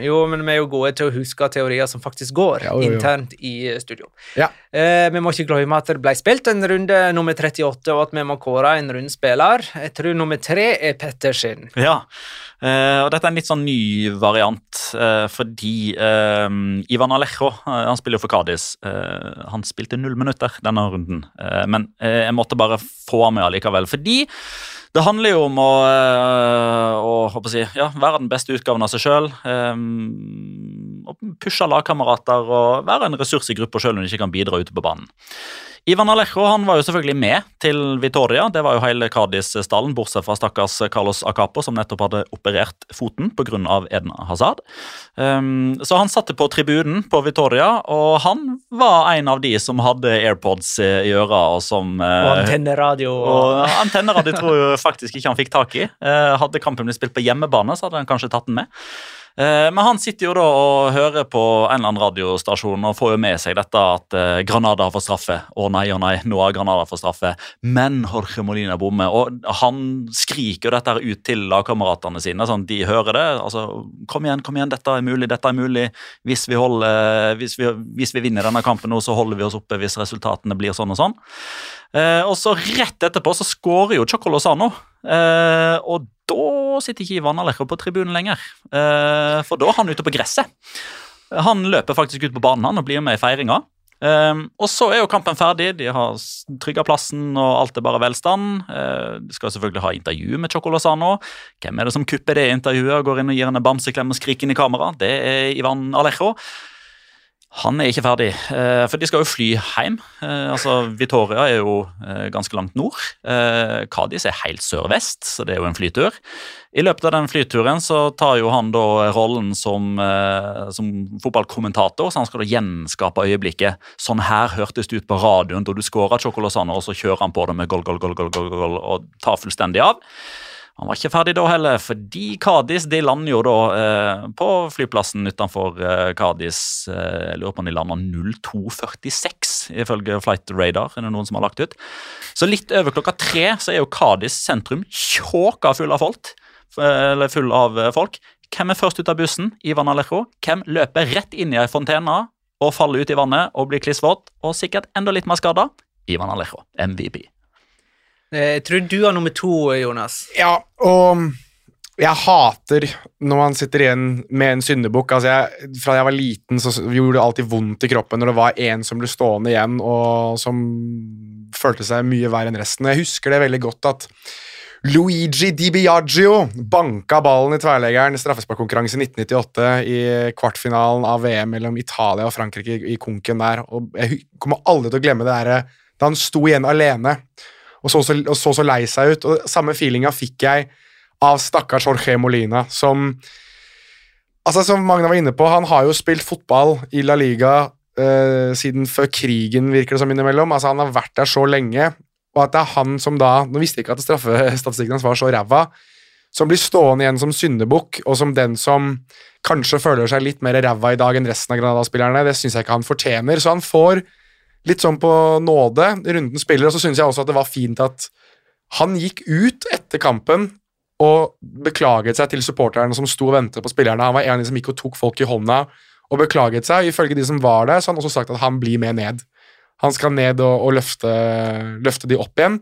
Jo, men vi er jo gode til å huske teorier som faktisk går Ja, jo, jo. internt i eh, studio. Ja. Eh, vi må ikke glemme at det ble spilt en runde nummer 38, og at vi må kåre en rundspiller. Jeg tror nummer tre er Pettersen. Ja, eh, og dette er en litt sånn ny variant, eh, fordi eh, Ivan Alejo eh, han spiller jo for Cádiz. Eh, han spilte null minutter denne runden, eh, men eh, jeg måtte bare få med allikevel. Fordi det handler jo om å, eh, å å si, ja, være den beste utgaven av seg sjøl. pushe lagkamerater og være en ressurs i gruppa sjøl om du ikke kan bidra ute på banen. Ivan Alejo han var jo selvfølgelig med til Vitoria. Det var jo hele Cádiz-stallen, bortsett fra stakkars Carlos Acapo, som nettopp hadde operert foten pga. Eden Hazard. Um, så han satte på tribunen på Vitoria, og han var en av de som hadde AirPods i øra, og som Og eh, antenneradio. og antenneradio tror jeg faktisk ikke han fikk tak i. Uh, hadde kampen blitt spilt på hjemmebane, så hadde han kanskje tatt den med. Eh, men han sitter jo da og hører på en eller annen radiostasjon og får jo med seg dette at eh, Granada har fått straffe. Å nei, å nei, nå har Granada fått straffe. Men Jorge Molina bommer. Og han skriker jo dette ut til lagkameratene sine, sånn de hører det. Altså, kom igjen, kom igjen, dette er mulig, dette er mulig. Hvis vi, holder, hvis vi, hvis vi vinner denne kampen nå, så holder vi oss oppe hvis resultatene blir sånn og sånn. Eh, og så rett etterpå så skårer jo Choco Eh, og da sitter ikke Ivan Alejo på tribunen lenger, eh, for da er han ute på gresset. Han løper faktisk ut på banen han og blir med i feiringa. Um, og så er jo kampen ferdig, de har trygga plassen og alt er bare velstand. Uh, de skal selvfølgelig ha intervju med Choco Lozano. Hvem er det som kupper det intervjuet og går inn og gir henne bamseklem og skriker inn i kamera? Det er Ivan Alejo. Han er ikke ferdig, eh, for de skal jo fly hjem. Eh, altså, Vitoria er jo eh, ganske langt nord. Cádiz er helt sør-vest, så det er jo en flytur. I løpet av den flyturen så tar jo han da rollen som, som fotballkommentator, så han skal da gjenskape øyeblikket. Sånn her hørtes det ut på radioen da du skåra Chocolosano, og så kjører han på det med goal, goal, goal, goal, goal, goal, og tar fullstendig av. Han var ikke ferdig da heller, fordi Kadis de lander jo da eh, på flyplassen utenfor eh, Kadis. Eh, jeg lurer på om de lander 02.46, ifølge Flight Radar. er det noen som har lagt ut. Så litt over klokka tre så er jo Kadis sentrum tjåka full av folk. eh, Eller full av eh, folk. Hvem er først ut av bussen? Ivan Alejo. Hvem løper rett inn i ei fontene og faller ut i vannet og blir klissvåt, og sikkert enda litt mer skada? Ivan Alejo, MVP. Eh, Jeg tror du har nummer to, Jonas. Ja, og jeg hater når man sitter igjen med en syndebukk. Altså jeg, fra jeg var liten, så gjorde det alltid vondt i kroppen når det var en som ble stående igjen, og som følte seg mye verre enn resten. Jeg husker det veldig godt at Luigi Di Biagio banka ballen i tverleggeren i straffesparkkonkurranse i 1998 i kvartfinalen av VM mellom Italia og Frankrike i konken der. Og jeg kommer aldri til å glemme det der da han sto igjen alene og så så, og så, så lei seg ut. Og Samme feelinga fikk jeg av stakkars Jorge Molina, som Altså, Som Magna var inne på, han har jo spilt fotball i La Liga eh, siden før krigen, virker det som innimellom. Altså, Han har vært der så lenge, og at det er han som da Nå visste jeg ikke at straffestatistikken hans var så ræva. Som blir stående igjen som syndebukk, og som den som kanskje føler seg litt mer ræva i dag enn resten av Granada-spillerne. Det syns jeg ikke han fortjener. Så han får litt sånn på nåde runden spiller, og så syns jeg også at det var fint at han gikk ut etter kampen og beklaget seg til supporterne som sto og ventet på spillerne. Han var en av de som gikk og tok folk i hånda og beklaget seg. Ifølge de som var der, så har han også sagt at han blir med ned. Han skal ned og, og løfte, løfte de opp igjen.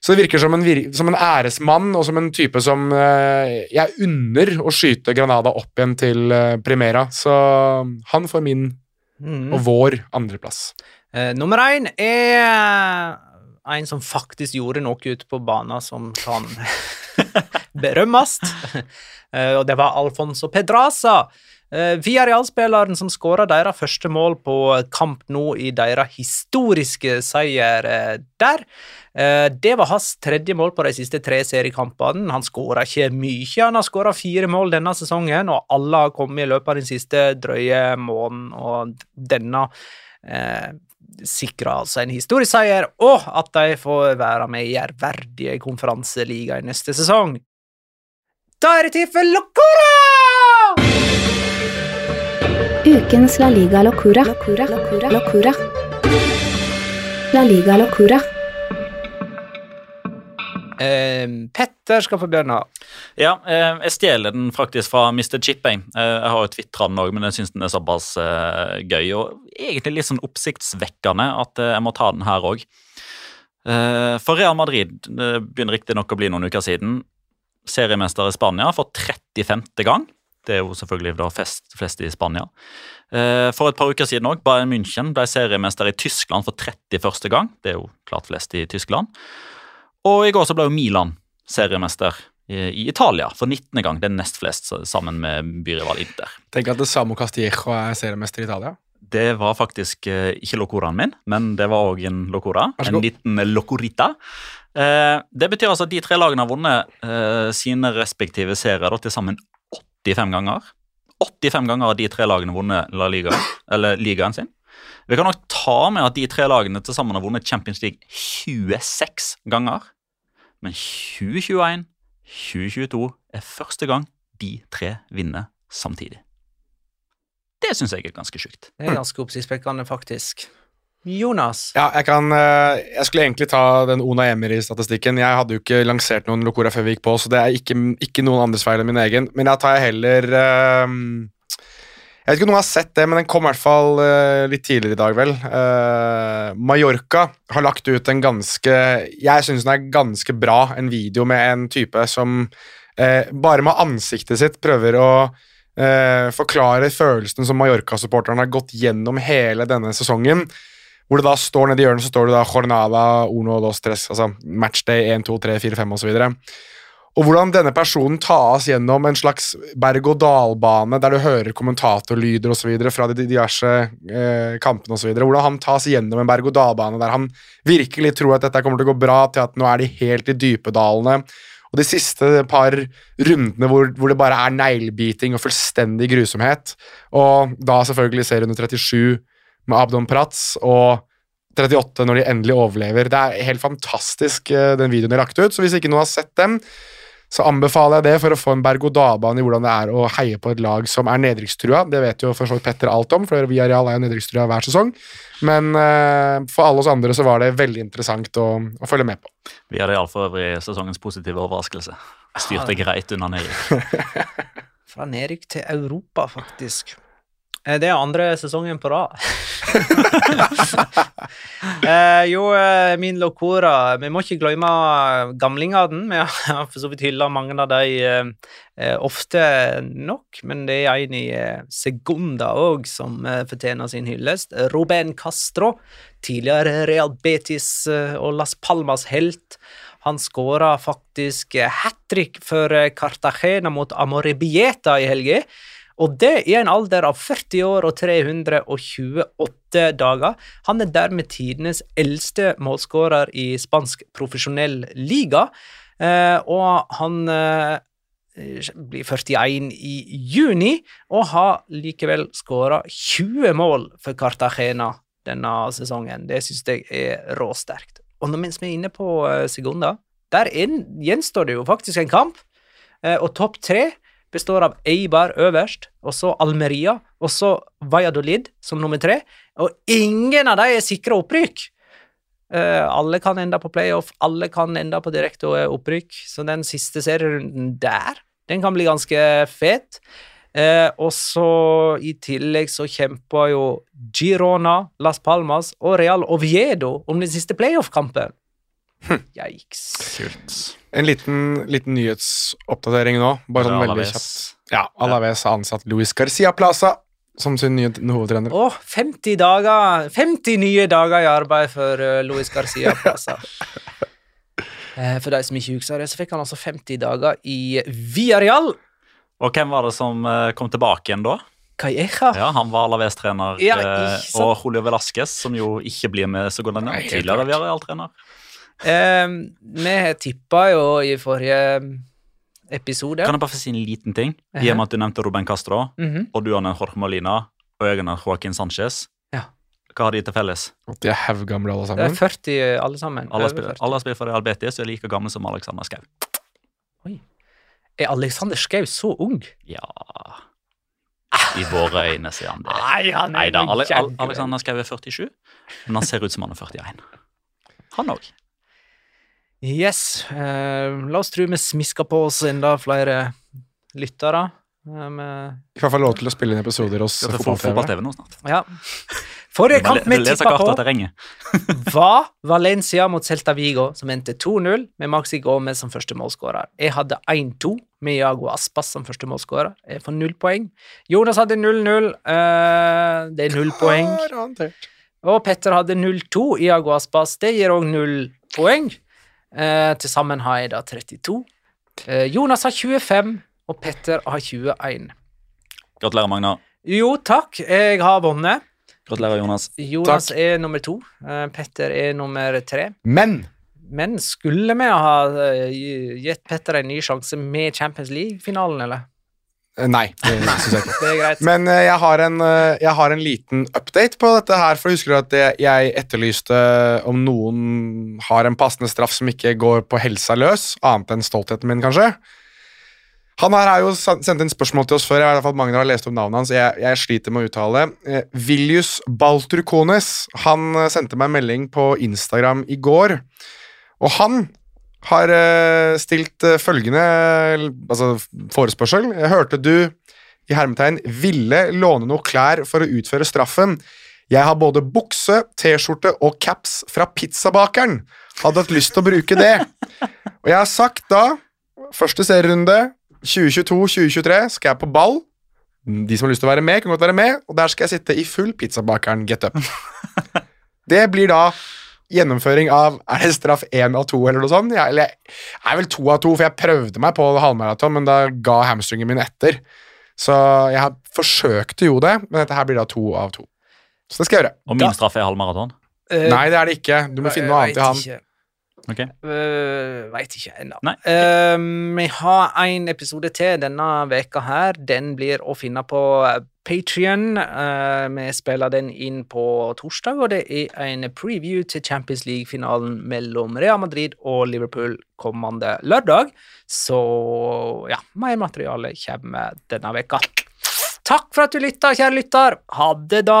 Så det virker som en, som en æresmann og som en type som eh, jeg unner å skyte Granada opp igjen til eh, Primera. Så han får min Mm. og vår andreplass. Eh, nummer én er en som faktisk gjorde noe ute på banen som kan berømmes. Uh, og det var Alfonso Pedraza. Uh, Villarreal-spilleren som skåra deres første mål på kamp nå i deres historiske seier eh, der. Eh, Det var hans tredje mål på de siste tre seriekampene. Han skåra ikke mye, han har skåra fire mål denne sesongen, og alle har kommet i løpet av den siste drøye måneden, og denne eh, sikrer altså en historisk seier, og at de får være med i ærverdige konferanseliga i neste sesong. Da er det tid for Locora! Ukens La Liga. Locura. La Liga Locura. Eh, Petter skal få begynne. Ja, eh, jeg stjeler den faktisk fra Mr. Chip. Jeg, Eh, jeg har jo tvitra den òg, men jeg syns den er såpass eh, gøy og egentlig litt sånn oppsiktsvekkende at eh, jeg må ta den her òg. For Real Madrid det begynner riktignok å bli noen uker siden. Seriemester i Spania for 35. gang. Det er jo selvfølgelig da fest, flest i Spania. For et par uker siden òg, Bayern München ble seriemester i Tyskland for 31. gang. Det er jo klart flest i Tyskland. Og i går så ble jo Milan seriemester i, Italia for 19. gang. Det er nest flest, sammen med byrival Inter. Tenk at det Samo Castillejo er seriemester i Italia. Det var faktisk eh, ikke locoraen min, men det var òg en locora. En liten locorita. Eh, det betyr altså at de tre lagene har vunnet eh, sine respektive serier til sammen 85 ganger. 85 ganger har de tre lagene vunnet La Liga, eller ligaen sin. Vi kan nok ta med at de tre lagene til sammen har vunnet Champions League 26 ganger. Men 2021, 2022 er første gang de tre vinner samtidig. Det syns jeg er ganske sjukt. Det er ganske oppsiktsvekkende, faktisk. Jonas. Ja, jeg kan eh, Jeg skulle egentlig ta den Ona Emiri-statistikken. Jeg hadde jo ikke lansert noen Locora før vi gikk på, så det er ikke, ikke noen andres feil enn min egen. Men jeg tar heller eh, Jeg vet ikke om noen har sett det, men den kom i hvert fall uh, litt tidligere i dag, vel. Uh, Mallorca har lagt ut en ganske Jeg syns den er ganske bra, en video med en type som uh, bare med ansiktet sitt prøver å forklare følelsen som Mallorca-supporterne har gått gjennom hele denne sesongen. Hvor det da står nede i hjørnet så står det da Jornada uno dos tres, altså matchday 1, 2, 3, 4, 5 osv. Og hvordan denne personen tas gjennom en slags berg-og-dal-bane der du hører kommentatorlyder osv. fra de diverse eh, kampene osv. Hvordan han tas gjennom en berg-og-dal-bane der han virkelig tror at dette kommer til å gå bra, til at nå er de helt i dypedalene. Og de siste par rundene hvor, hvor det bare er neglebiting og fullstendig grusomhet. Og da selvfølgelig serierunde 37 med Abdon Prats og 38 når de endelig overlever. Det er helt fantastisk, eh, den videoen de har lagt ut. Så hvis ikke noen har sett dem, så anbefaler jeg det for å få en berg-og-dal-bane i hvordan det er å heie på et lag som er nedrykkstrua. Det vet jo for så vidt Petter alt om, for Villarreal er jo nedrykkstrua hver sesong. Men uh, for alle oss andre så var det veldig interessant å, å følge med på. Vi hadde iallfall for øvrig sesongens positive overraskelse. Styrte greit unna nedrykk. Fra nedrykk til Europa, faktisk. Eh, Det er andre sesongen på rad. eh, jo, eh, min Locora Vi må ikke glemme gamlingene. Vi har for så vidt hylla mange av dem eh, eh, ofte nok, men det er en i eh, Segunda òg som eh, fortjener sin hyllest. Ruben Castro, tidligere Real Betis eh, og Las Palmas helt. Han skåra faktisk hat trick for eh, Cartagena mot Amorebieta i helga. Og det i en alder av 40 år og 328 dager. Han er dermed tidenes eldste målskårer i spansk profesjonell liga. Eh, og han eh, blir 41 i juni, og har likevel skåra 20 mål for Cartagena denne sesongen. Det syns jeg er råsterkt. Og mens vi er inne på sekunder. Segunda, der gjenstår det jo faktisk en kamp, eh, og topp tre består av Eibar øverst, og så Almeria, og så Valladolid som nummer tre. Og ingen av dem er sikra opprykk! Uh, alle kan ende på playoff, alle kan ende på direkte opprykk, så den siste serierunden der, den kan bli ganske fet. Eh, og så i tillegg så kjemper jo Girona, Las Palmas og Real Oviedo om den siste playoff-kampen. Yikes. Kult. En liten, liten nyhetsoppdatering nå. Bare sånn veldig kjapt. Ja, Alaves har ansatt Luis Garcia Plaza som sin nye hovedtrener. Å, 50 dager 50 nye dager i arbeid for uh, Luis Garcia Plaza. Eh, for de som ikke husker det, så fikk han altså 50 dager i Villarreal. Og hvem var det som eh, kom tilbake igjen da? Calleja. Ja, Han var Alaves-trener, Ja, eh, og Julio Velasquez, som jo ikke blir med så godt Tidligere. Villarreal-trener. Eh, vi tippa jo i forrige episode Kan jeg bare få si en liten ting? I og med at du nevnte Ruben Castro, Mhm. og du har den Jorge Molina, og jeg har Joaquin Sanchez. Ja. Hva har de til felles? De er haugamle alle Det er 40 alle sammen. Alle har spiller, alle spiller for Real Betis og er like gamle som Alexander Schou. Er Alexander Schou så ung? Ja I våre øyne, sier han det. Nei, han er Neida, Ale Alexander Schou er 47, men han ser ut som han er 41. Han òg. Yes. eh, la oss tro vi smisker på oss enda flere lyttere. Eh, med- I hvert fall lov til å spille inn episoder hos fotball-TV nå snart. ja. Forrige kamp vi tippa på, var Valencia mot Celta Vigo, som endte 2-0 med Maxi Gomez som første målskårer. Jeg hadde 1-2 med Iago Aspas som første målskårer. Jeg får null poeng. Jonas hadde 0-0. eh, det er null poeng. Og Petter hadde 0-2 Iago Aspas. Det gir òg null poeng. Eh, Til sammen har jeg da 32. Eh, Jonas har 25, og Petter har 21. Gratulerer, Magna. Jo, takk. Jeg har vunnet. Gratulerer, Jonas. Jonas Takk. er nummer to. eh, Petter er nummer tre. Men Men skulle vi ha eh, gitt Petter en ny sjanse med Champions League-finalen, eller? Eh, Nei, det synes jeg ikke. Det er greit. Men uh, jeg, har en, uh, jeg har en liten update på dette her. For husker du at jeg, jeg etterlyste om noen har en passende straff som ikke går på helsa løs, annet enn stoltheten min, kanskje? Han her har jo sendt inn spørsmål til oss før. Jeg har i hvert fall Magnar har lest opp navnet hans. Jeg, jeg sliter med å uttale. Eh, Viljus Baltrukones han sendte meg en melding på Instagram i går. Og han har eh, stilt eh, følgende altså, forespørsel. Jeg hørte du i hermetegn ville låne noe klær for å utføre straffen. Jeg har både bukse, T-skjorte og caps fra pizzabakeren. Hadde hatt lyst til å bruke det. Og jeg har sagt da, første serierunde 2022-2023 skal jeg på ball. De som har lyst til å være med, kan godt være med, og der skal jeg sitte i full pizzabakeren get up. Det blir da gjennomføring av Er det straff én av to, eller noe sånt? Ja, eller jeg er vel to av to, for jeg prøvde meg på halvmaraton, men da ga hamstringen min etter. Så jeg har forsøkte jo det, men dette her blir da to av to. Så det skal jeg gjøre. Og min straff er halvmaraton. Uh, Nei, det er det ikke. Du må finne noe annet i han. Ikke. Ok. Uh, Veit ikke ennå. Eh, vi har en episode til denne veka her. Den blir å finne på Patrion. vi spiller den inn på torsdag, og det er en preview til Champions League-finalen mellom Real Madrid og Liverpool kommende lørdag. Så ja, mer materiale kommer denne veka. Takk for at du lytta, kjære lytter. Ha det, da.